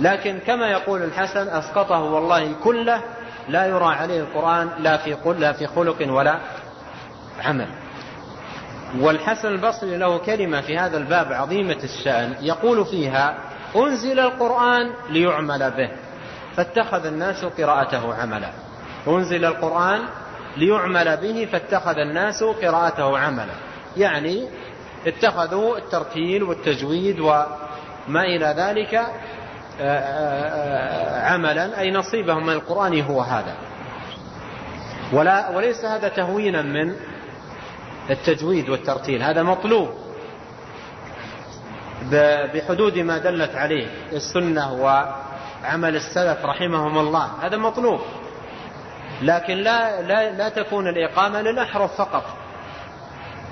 لكن كما يقول الحسن أسقطه والله كله لا يرى عليه القرآن لا في لا في خلق ولا عمل. والحسن البصري له كلمة في هذا الباب عظيمة الشأن يقول فيها أنزل القرآن ليعمل به فاتخذ الناس قراءته عملا. أنزل القرآن ليعمل به فاتخذ الناس قراءته عملا. يعني اتخذوا الترتيل والتجويد وما إلى ذلك آه، آه، آه، عملا أي نصيبهم من القرآن هو هذا. ولا وليس هذا تهوينا من التجويد والترتيل هذا مطلوب بحدود ما دلت عليه السنة وعمل السلف رحمهم الله هذا مطلوب. لكن لا, لا, لا تكون الإقامة للأحرف فقط.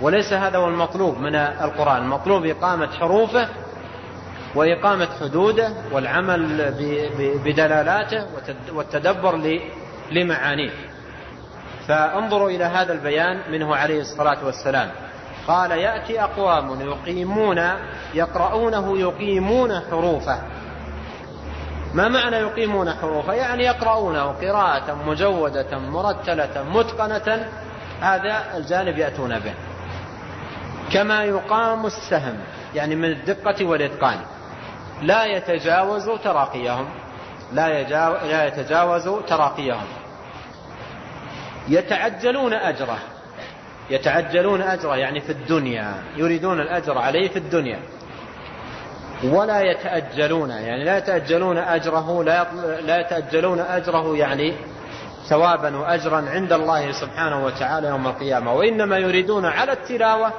وليس هذا هو المطلوب من القرآن المطلوب إقامة حروفه وإقامة حدوده والعمل بدلالاته والتدبر لمعانيه. فانظروا إلى هذا البيان منه عليه الصلاة والسلام. قال يأتي أقوام يقيمون يقرؤونه يقيمون حروفه. ما معنى يقيمون حروفه؟ يعني يقرؤونه قراءة مجودة مرتلة متقنة. هذا الجانب يأتون به. كما يقام السهم يعني من الدقة والإتقان. لا يتجاوز تراقيهم. لا, لا يتجاوز تراقيهم. يتعجلون أجره. يتعجلون أجره يعني في الدنيا يريدون الأجر عليه في الدنيا. ولا يتأجلون يعني لا يتأجلون أجره لا, لا يتأجلون أجره يعني ثوابا وأجرا عند الله سبحانه وتعالى يوم القيامة. وإنما يريدون على التلاوة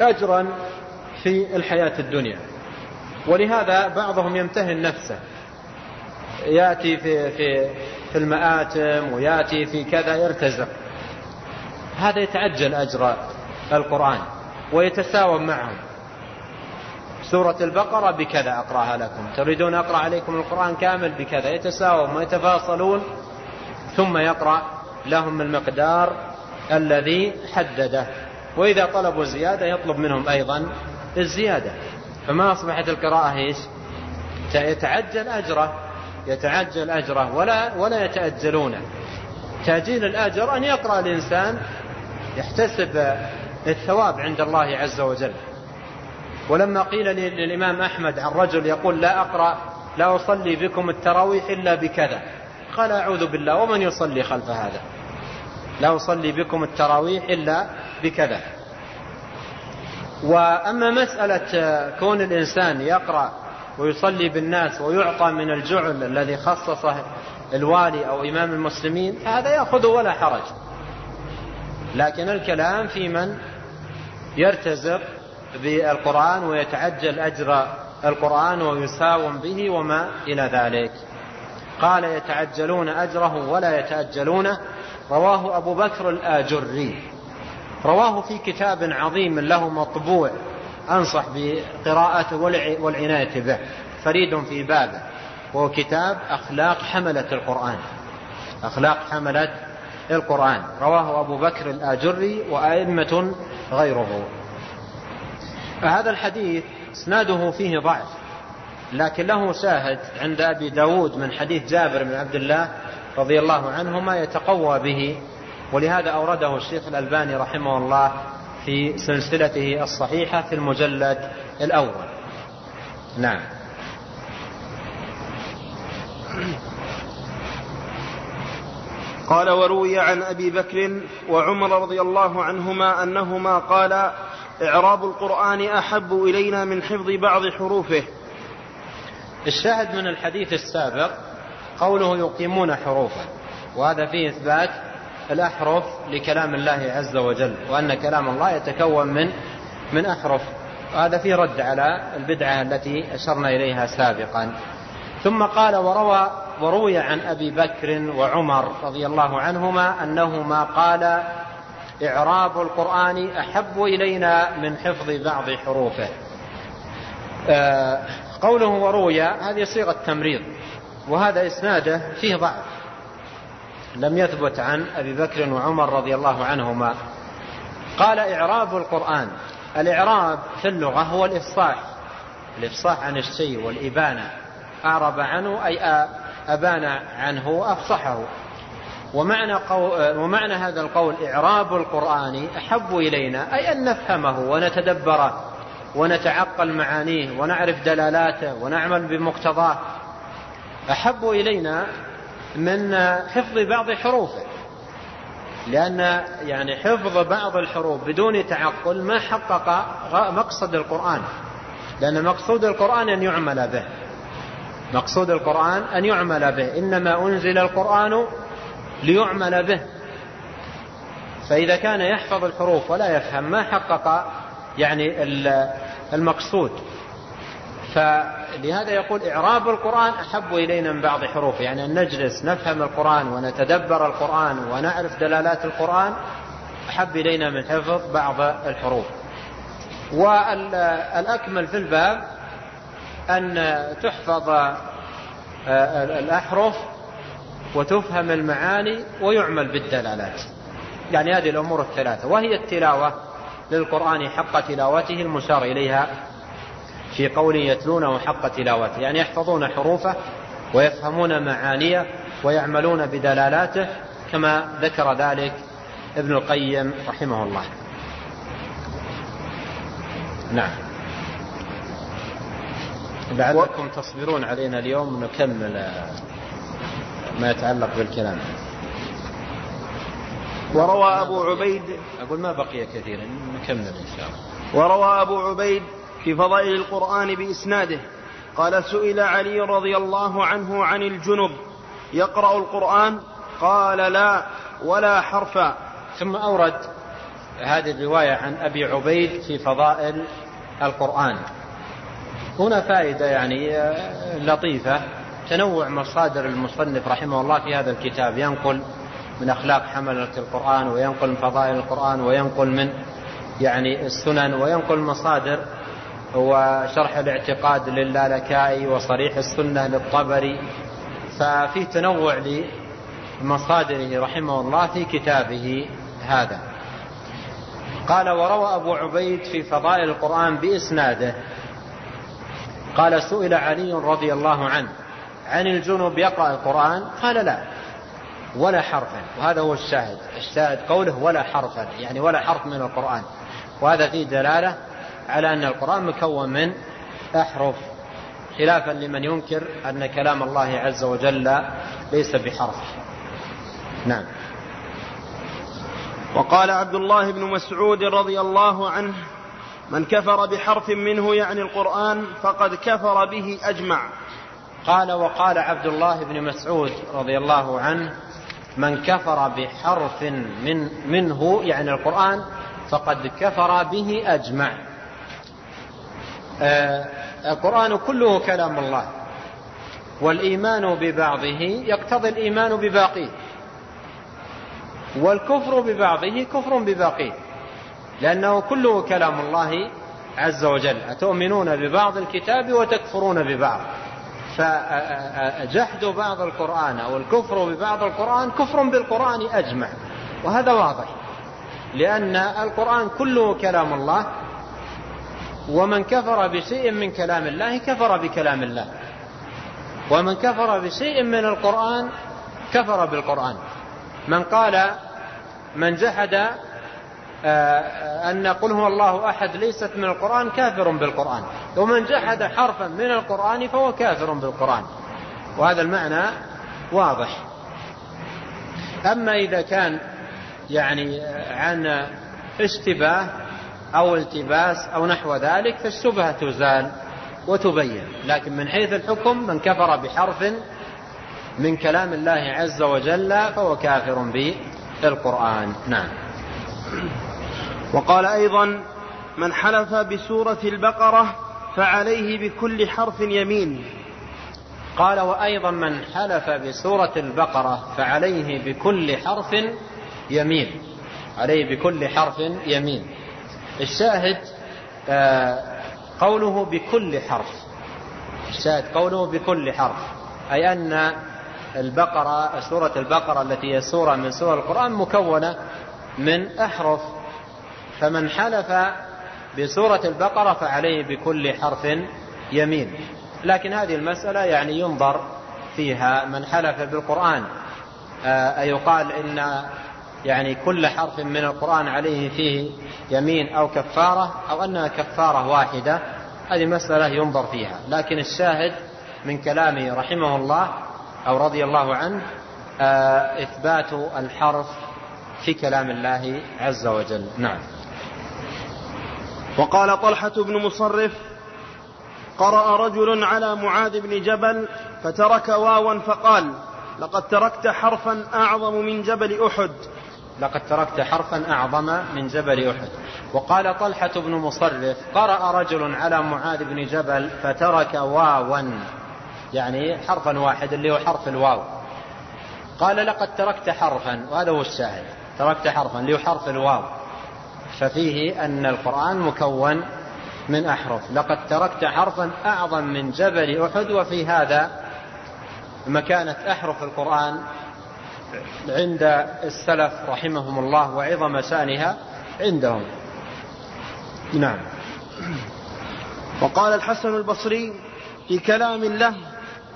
أجرا في الحياة الدنيا. ولهذا بعضهم يمتهن نفسه يأتي في, في, في المآتم ويأتي في كذا يرتزق. هذا يتعجل أجر القرآن ويتساوم معهم. سورة البقرة بكذا أقرأها لكم. تريدون أقرأ عليكم القرآن كامل بكذا. يتساوم ويتفاصلون. ثم يقرأ لهم المقدار الذي حدده. وإذا طلبوا زيادة يطلب منهم أيضا الزيادة. فما أصبحت القراءة إيش يتعجل أجره. يتعجل أجره ولا ولا يتأجلونه. تأجيل الأجر أن يقرأ الإنسان يحتسب الثواب عند الله عز وجل. ولما قيل للإمام أحمد عن رجل يقول لا أقرأ لا أصلي بكم التراويح إلا بكذا. قال أعوذ بالله ومن يصلي خلف هذا؟ لا أصلي بكم التراويح إلا بكذا. وأما مسألة كون الإنسان يقرأ ويصلي بالناس ويعطى من الجعل الذي خصصه الوالي أو إمام المسلمين هذا يأخذ ولا حرج. لكن الكلام في من يرتزق بالقرآن ويتعجل أجر القرآن ويساوم به وما إلى ذلك. قال يتعجلون أجره ولا يتأجلونه رواه أبو بكر الآجري. رواه في كتاب عظيم له مطبوع. أنصح بقراءته والعناية به. فريد في بابه وهو كتاب أخلاق حملة القرآن. أخلاق حملة القرآن. رواه أبو بكر الآجري وأئمة غيره. فهذا الحديث إسناده فيه ضعف لكن له شاهد عند أبي داود من حديث جابر بن عبد الله رضي الله عنهما يتقوى به. ولهذا أورده الشيخ الألباني رحمه الله في سلسلته الصحيحة في المجلد الأول. نعم. قال وروي عن أبي بكر وعمر رضي الله عنهما أنهما قال إعراب القرآن أحب إلينا من حفظ بعض حروفه. الشاهد من الحديث السابق قوله يقيمون حروفا وهذا فيه إثبات الأحرف لكلام الله عز وجل وأن كلام الله يتكون من من أحرف. وهذا فيه رد على البدعة التي أشرنا إليها سابقا. ثم قال وروى وروي عن أبي بكر وعمر رضي الله عنهما أنهما قال إعراب القرآن أحب إلينا من حفظ بعض حروفه. آه قوله وروي هذه صيغة تمريض وهذا إسناده فيه ضعف. لم يثبت عن أبي بكر وعمر رضي الله عنهما. قال إعراب القرآن. الإعراب في اللغة هو الإفصاح. الإفصاح عن الشيء والإبانة. أعرب عنه أي أبان عنه وأفصحه ومعنى, قو... ومعنى هذا القول إعراب القرآن أحب إلينا أي أن نفهمه ونتدبره ونتعقل معانيه ونعرف دلالاته ونعمل بمقتضاه. أحب إلينا من حفظ بعض حروفه. لأن يعني حفظ بعض الحروف بدون تعقل ما حقق مقصد القرآن. لأن مقصود القرآن أن يعمل به. مقصود القرآن أن يعمل به. إنما أنزل القرآن ليعمل به. فإذا كان يحفظ الحروف ولا يفهم ما حقق يعني المقصود. فلهذا يقول إعراب القرآن أحب إلينا من بعض حروفه. يعني أن نجلس نفهم القرآن ونتدبر القرآن ونعرف دلالات القرآن أحب إلينا من حفظ بعض الحروف. والأكمل في الباب أن تحفظ الأحرف وتفهم المعاني ويعمل بالدلالات. يعني هذه الأمور الثلاثة. وهي التلاوة للقرآن حق تلاوته المشار إليها. في قول يتلونه حق تلاوته يعني يحفظون حروفه ويفهمون معانيه ويعملون بدلالاته كما ذكر ذلك ابن القيم رحمه الله. نعم. لعلكم تصبرون علينا اليوم نكمل ما يتعلق بالكلام. وروى أبو عبيد أقول ما بقي كثيرا نكمل إن شاء الله. وروى أبو عبيد في فضائل القرآن بإسناده. قال سئل علي رضي الله عنه عن الجنب. يقرأ القرآن؟ قال لا ولا حرفا. ثم أورد هذه الرواية عن أبي عبيد في فضائل القرآن. هنا فائدة يعني لطيفة. تنوع مصادر المصنف رحمه الله في هذا الكتاب. ينقل من أخلاق حملة القرآن وينقل من فضائل القرآن وينقل من يعني السنن وينقل مصادر وشرح الاعتقاد للالكائي وصريح السنة للطبري. ففي تنوع لمصادره رحمه الله في كتابه هذا. قال وروى أبو عبيد في فضائل القرآن بإسناده. قال سئل علي رضي الله عنه عن الجنوب يقرأ القرآن؟ قال لا ولا حرفا. وهذا هو الشاهد. الشاهد قوله ولا حرفا. يعني ولا حرف من القرآن. وهذا فيه دلالة على أن القرآن مكون من أحرف خلافا لمن ينكر أن كلام الله عز وجل ليس بحرف. نعم. وقال عبد الله بن مسعود رضي الله عنه من كفر بحرف منه يعني القرآن فقد كفر به أجمع. قال وقال عبد الله بن مسعود رضي الله عنه من كفر بحرف من منه يعني القرآن فقد كفر به أجمع. القرآن كله كلام الله. والإيمان ببعضه يقتضي الإيمان بباقيه. والكفر ببعضه كفر بباقيه. لأنه كله كلام الله عز وجل. أتؤمنون ببعض الكتاب وتكفرون ببعض. فجحد بعض القرآن أو الكفر ببعض القرآن كفر بالقرآن أجمع. وهذا واضح. لأن القرآن كله كلام الله. ومن كفر بشيء من كلام الله كفر بكلام الله. ومن كفر بشيء من القرآن كفر بالقرآن. من قال من جحد آه، أن قل هو الله أحد ليست من القرآن كافر بالقرآن. ومن جحد حرفا من القرآن فهو كافر بالقرآن. وهذا المعنى واضح. أما إذا كان يعني عن اشتباه أو التباس أو نحو ذلك فالشبهة تزال وتبين. لكن من حيث الحكم من كفر بحرف من كلام الله عز وجل فهو كافر بالقرآن نعم. وقال أيضا من حلف بسورة البقرة فعليه بكل حرف يمين. قال وأيضا من حلف بسورة البقرة فعليه بكل حرف يمين. عليه بكل حرف يمين. الشاهد آه، قوله بكل حرف. الشاهد قوله بكل حرف. أي أن البقرة سورة البقرة التي هي سورة من سور القرآن مكونة من أحرف. فمن حلف بسورة البقرة فعليه بكل حرف يمين. لكن هذه المسألة يعني ينظر فيها من حلف بالقرآن. آه، أيقال إن يعني كل حرف من القرآن عليه فيه يمين أو كفارة أو أنها كفارة واحدة هذه مسألة ينظر فيها. لكن الشاهد من كلامه رحمه الله أو رضي الله عنه آه، إثبات الحرف في كلام الله عز وجل. نعم. وقال طلحة بن مصرف قرأ رجل على معاذ بن جبل فترك واوا فقال لقد تركت حرفا أعظم من جبل أحد. لقد تركت حرفا أعظم من جبل أحد. وقال طلحة بن مصرف قرأ رجل على معاذ بن جبل فترك واوا. يعني حرفا واحد اللي هو حرف الواو. قال لقد تركت حرفا وهذا هو الشاهد تركت حرفا اللي هو حرف الواو. ففيه أن القرآن مكون من أحرف. لقد تركت حرفا أعظم من جبل أحد وفي هذا مكانة أحرف القرآن عند السلف رحمهم الله وعظم شأنها عندهم. نعم. وقال الحسن البصري في كلام له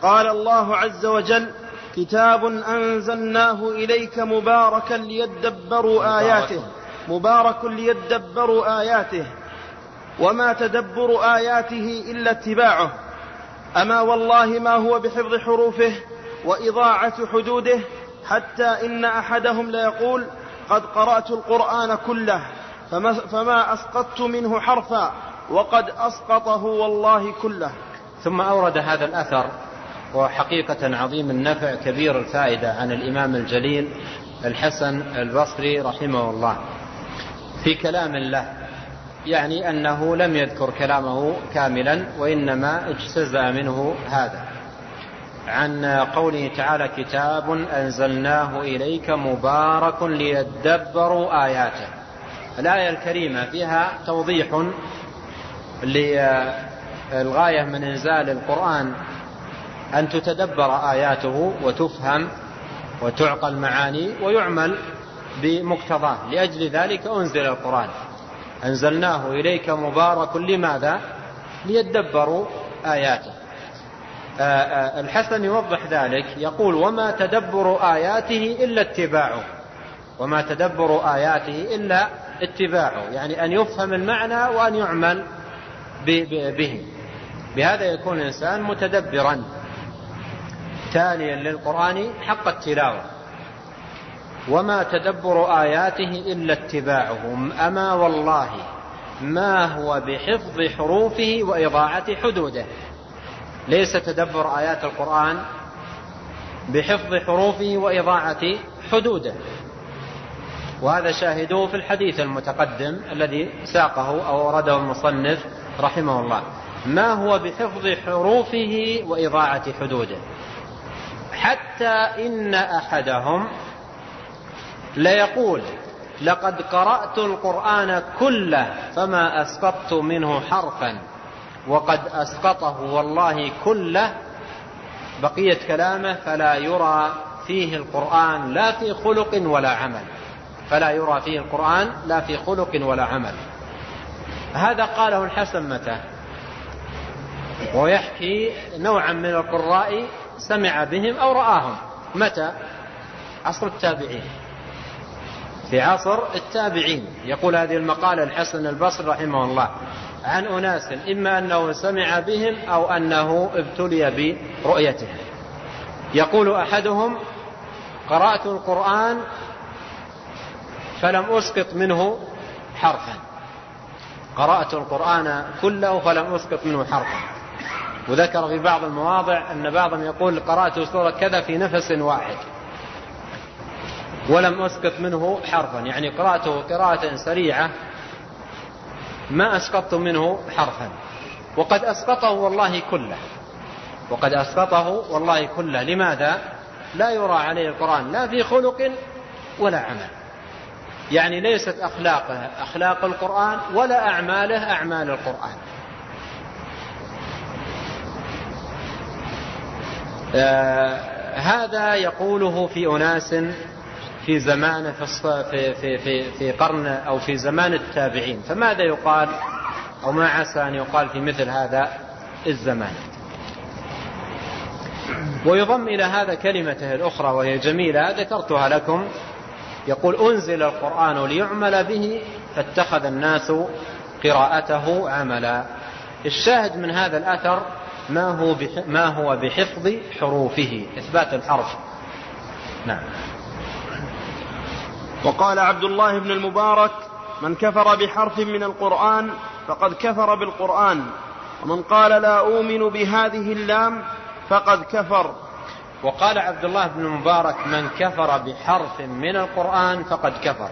قال الله عز وجل كتاب أنزلناه إليك مباركا ليدبروا آياته مبارك ليدبروا آياته وما تدبر آياته إلا اتباعه. أما والله ما هو بحفظ حروفه وإضاعة حدوده حتى إن أحدهم ليقول قد قرأت القرآن كله فما, فما أسقطت منه حرفا وقد أسقطه والله كله. ثم أورد هذا الأثر وحقيقة عظيم النفع كبير الفائدة عن الإمام الجليل الحسن البصري رحمه الله. في كلام الله يعني أنه لم يذكر كلامه كاملا وإنما اجتزأ منه هذا. عن قوله تعالى كتاب أنزلناه إليك مبارك ليدبروا آياته. الآية الكريمة فيها توضيح للغاية من إنزال القرآن أن تتدبر آياته وتفهم وتعقل معاني ويعمل بمقتضاه. لأجل ذلك أنزل القرآن. أنزلناه إليك مبارك لماذا؟ ليدبروا آياته. الحسن يوضح ذلك. يقول وما تدبر آياته إلا اتباعه. وما تدبر آياته إلا اتباعه يعني أن يفهم المعنى وأن يعمل به. بهذا يكون الإنسان متدبرا. تاليا للقرآن حق التلاوة. وما تدبر آياته إلا اتباعه. أما والله ما هو بحفظ حروفه وإضاعة حدوده. ليس تدبر آيات القرآن بحفظ حروفه وإضاعة حدوده. وهذا شاهدوه في الحديث المتقدم الذي ساقه أو ورده المصنف رحمه الله. ما هو بحفظ حروفه وإضاعة حدوده؟ حتى إن أحدهم ليقول لقد قرأت القرآن كله فما أسقطت منه حرفا. وقد أسقطه والله كله بقية كلامه فلا يرى فيه القرآن لا في خلق ولا عمل. فلا يرى فيه القرآن لا في خلق ولا عمل. هذا قاله الحسن متى؟ ويحكي نوعا من القراء سمع بهم أو رآهم. متى؟ عصر التابعين. في عصر التابعين. يقول هذه المقالة الحسن البصري رحمه الله. عن أناس إما أنه سمع بهم أو أنه ابتلي برؤيتهم. يقول أحدهم قرأت القرآن فلم أسقط منه حرفا. قرأت القرآن كله فلم أسقط منه حرفا. وذكر في بعض المواضع أن بعضهم يقول قرأت سورة كذا في نفس واحد. ولم أسقط منه حرفا. يعني قرأته قراءة سريعة ما أسقطت منه حرفا. وقد أسقطه والله كله. وقد أسقطه والله كله. لماذا؟ لا يرى عليه القرآن لا في خلق ولا عمل. يعني ليست أخلاقه أخلاق القرآن ولا أعماله أعمال القرآن. آه هذا يقوله في أناس في زمان في, في, في, في قرن أو في زمان التابعين فماذا يقال؟ أو ما عسى أن يقال في مثل هذا الزمان. ويضم إلى هذا كلمته الأخرى وهي جميلة ذكرتها لكم. يقول أنزل القرآن ليعمل به فاتخذ الناس قراءته عملا. الشاهد من هذا الأثر ما هو ما هو بحفظ حروفه إثبات الحرف. نعم. وقال عبد الله بن المبارك من كفر بحرف من القرآن فقد كفر بالقرآن ومن قال لا أؤمن بهذه اللام فقد كفر. وقال عبد الله بن المبارك من كفر بحرف من القرآن فقد كفر.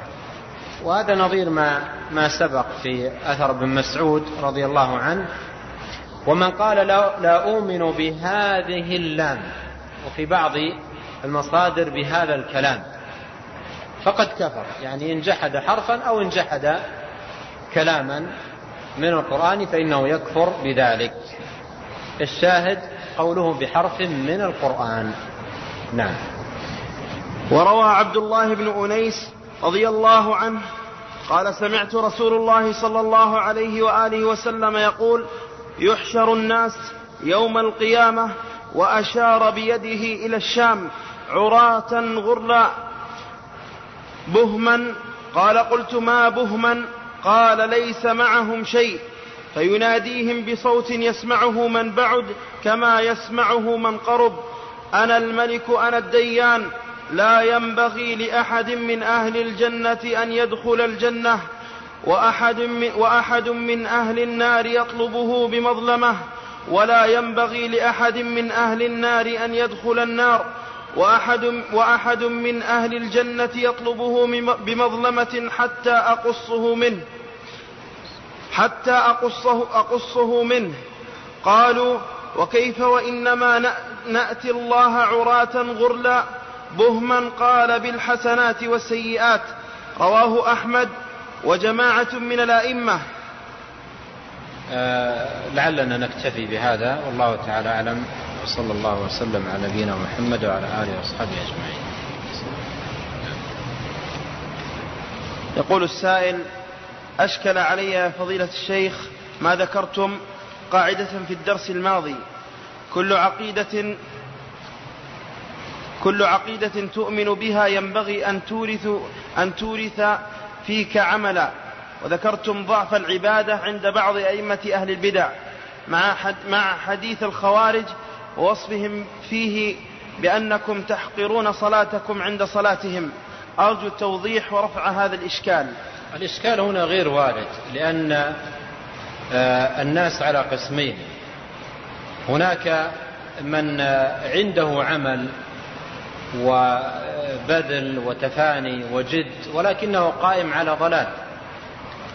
وهذا نظير ما ما سبق في أثر ابن مسعود رضي الله عنه. ومن قال لا, لا أؤمن بهذه اللام. وفي بعض المصادر بهذا الكلام. فقد كفر. يعني إن جحد حرفا أو إن جحد كلاما من القرآن فإنه يكفر بذلك. الشاهد قوله بحرف من القرآن. نعم. وروى عبد الله بن أنيس رضي الله عنه قال سمعت رسول الله صلى الله عليه وآله وسلم يقول يحشر الناس يوم القيامة وأشار بيده إلى الشام عراة غرلا بهما قال قلت ما بهما قال ليس معهم شيء. فيناديهم بصوت يسمعه من بعد كما يسمعه من قرب. أنا الملك أنا الديان. لا ينبغي لأحد من أهل الجنة أن يدخل الجنة. وأحد من, وأحد من أهل النار يطلبه بمظلمة. ولا ينبغي لأحد من أهل النار أن يدخل النار. وأحد, وأحد من أهل الجنة يطلبه بمظلمة حتى أقصه منه حتى أقصه, أقصه منه. قالوا وكيف وإنما نأتي الله عراة غرلا بهما؟ قال بالحسنات والسيئات. رواه أحمد وجماعة من الأئمة. آه لعلنا نكتفي بهذا والله تعالى أعلم. وصلى الله وسلم على نبينا محمد وعلى آله وأصحابه أجمعين. يقول السائل أشكل علي يا فضيلة الشيخ ما ذكرتم قاعدة في الدرس الماضي. كل عقيدة كل عقيدة تؤمن بها ينبغي أن تورث أن تورث فيك عملا. وذكرتم ضعف العبادة عند بعض أئمة أهل البدع. مع مع حديث الخوارج ووصفهم فيه بأنكم تحقرون صلاتكم عند صلاتهم. أرجو التوضيح ورفع هذا الإشكال. الإشكال هنا غير وارد لأن آه، الناس على قسمين. هناك من عنده عمل وبذل وتفاني وجد ولكنه قائم على ضلال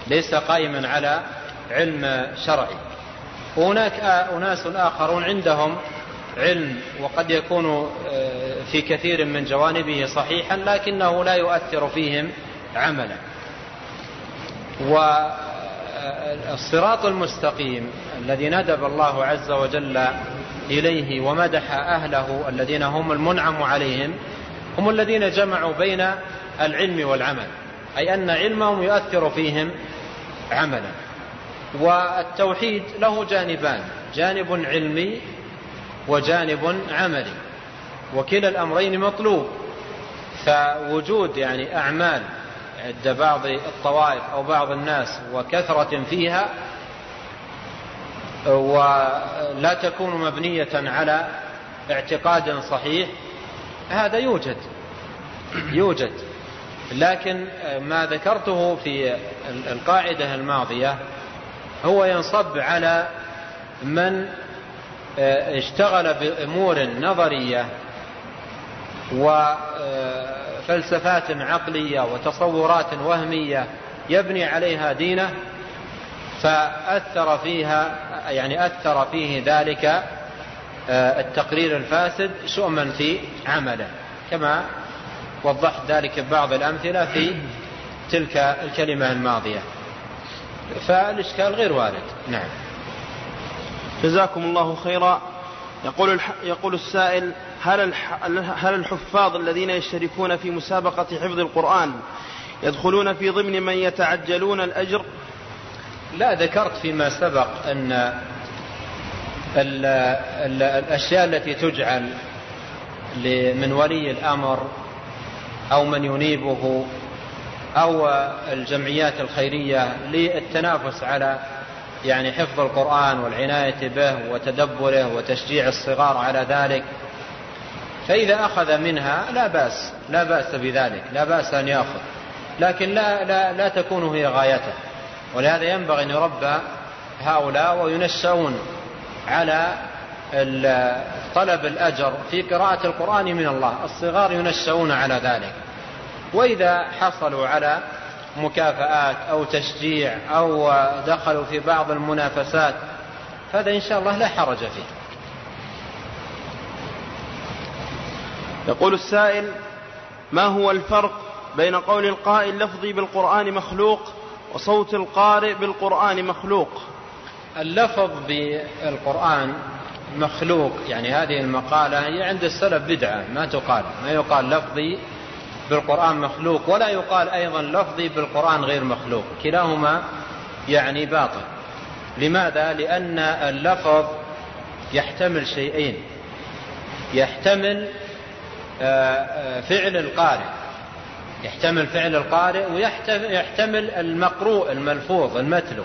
ليس قائما على علم شرعي. وهناك أناس آخرون عندهم علم وقد يكون آه، في كثير من جوانبه صحيحا لكنه لا يؤثر فيهم عملا. والصراط المستقيم الذي ندب الله عز وجل إليه ومدح أهله الذين هم المنعم عليهم هم الذين جمعوا بين العلم والعمل. أي أن علمهم يؤثر فيهم عملا. والتوحيد له جانبان. جانب علمي وجانب عملي وكلا الأمرين مطلوب. فوجود يعني أعمال عند بعض الطوائف أو بعض الناس وكثرة فيها ولا تكون مبنية على اعتقاد صحيح هذا يوجد يوجد. لكن ما ذكرته في القاعدة الماضية هو ينصب على من اشتغل بأمور نظرية وفلسفات عقلية وتصورات وهمية يبني عليها دينه فأثر فيها يعني أثر فيه ذلك التقرير الفاسد شؤما في عمله كما وضحت ذلك ببعض الأمثلة في تلك الكلمة الماضية. فالإشكال غير وارد. نعم. جزاكم الله خيرا يقول يقول السائل هل هل الحفاظ الذين يشتركون في مسابقة حفظ القرآن يدخلون في ضمن من يتعجلون الأجر؟ لا ذكرت فيما سبق أن ال ال الأشياء التي تجعل من ولي الأمر أو من ينيبه أو الجمعيات الخيرية للتنافس على يعني حفظ القرآن والعناية به وتدبره وتشجيع الصغار على ذلك فإذا أخذ منها لا بأس لا بأس بذلك لا بأس أن يأخذ لكن لا, لا, لا تكون هي غايته. ولهذا ينبغي أن يربى هؤلاء وينشؤون على طلب الأجر في قراءة القرآن من الله الصغار ينشؤون على ذلك. وإذا حصلوا على مكافآت أو تشجيع أو دخلوا في بعض المنافسات هذا إن شاء الله لا حرج فيه. يقول السائل ما هو الفرق بين قول القائل لفظي بالقرآن مخلوق وصوت القارئ بالقرآن مخلوق؟ اللفظ بالقرآن مخلوق يعني هذه المقالة هي عند السلف بدعة ما تقال. ما يقال لفظي بالقرآن مخلوق ولا يقال أيضا لفظي بالقرآن غير مخلوق. كلاهما يعني باطل. لماذا؟ لأن اللفظ يحتمل شيئين. يحتمل آه، آه، فعل القارئ. يحتمل فعل القارئ ويحتمل المقروء الملفوظ المتلو.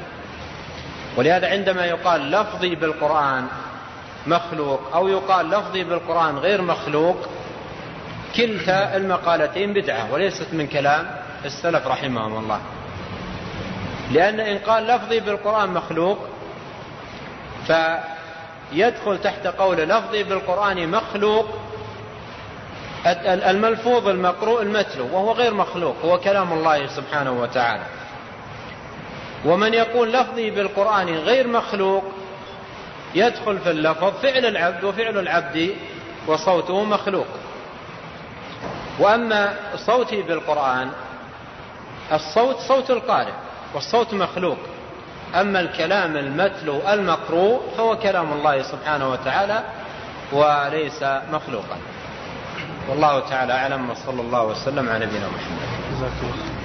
ولهذا عندما يقال لفظي بالقرآن مخلوق أو يقال لفظي بالقرآن غير مخلوق كلتا المقالتين بدعة وليست من كلام السلف رحمهم الله. لأن إن قال لفظي بالقرآن مخلوق فيدخل تحت قول لفظي بالقرآن مخلوق الملفوظ المقروء المتلو وهو غير مخلوق هو كلام الله سبحانه وتعالى. ومن يقول لفظي بالقرآن غير مخلوق يدخل في اللفظ فعل العبد وفعل العبد وصوته مخلوق. وأما صوتي بالقرآن الصوت صوت القارئ والصوت مخلوق. أما الكلام المتلو المقروء فهو كلام الله سبحانه وتعالى وليس مخلوقا. والله تعالى أعلم وصلى الله وسلم على نبينا محمد.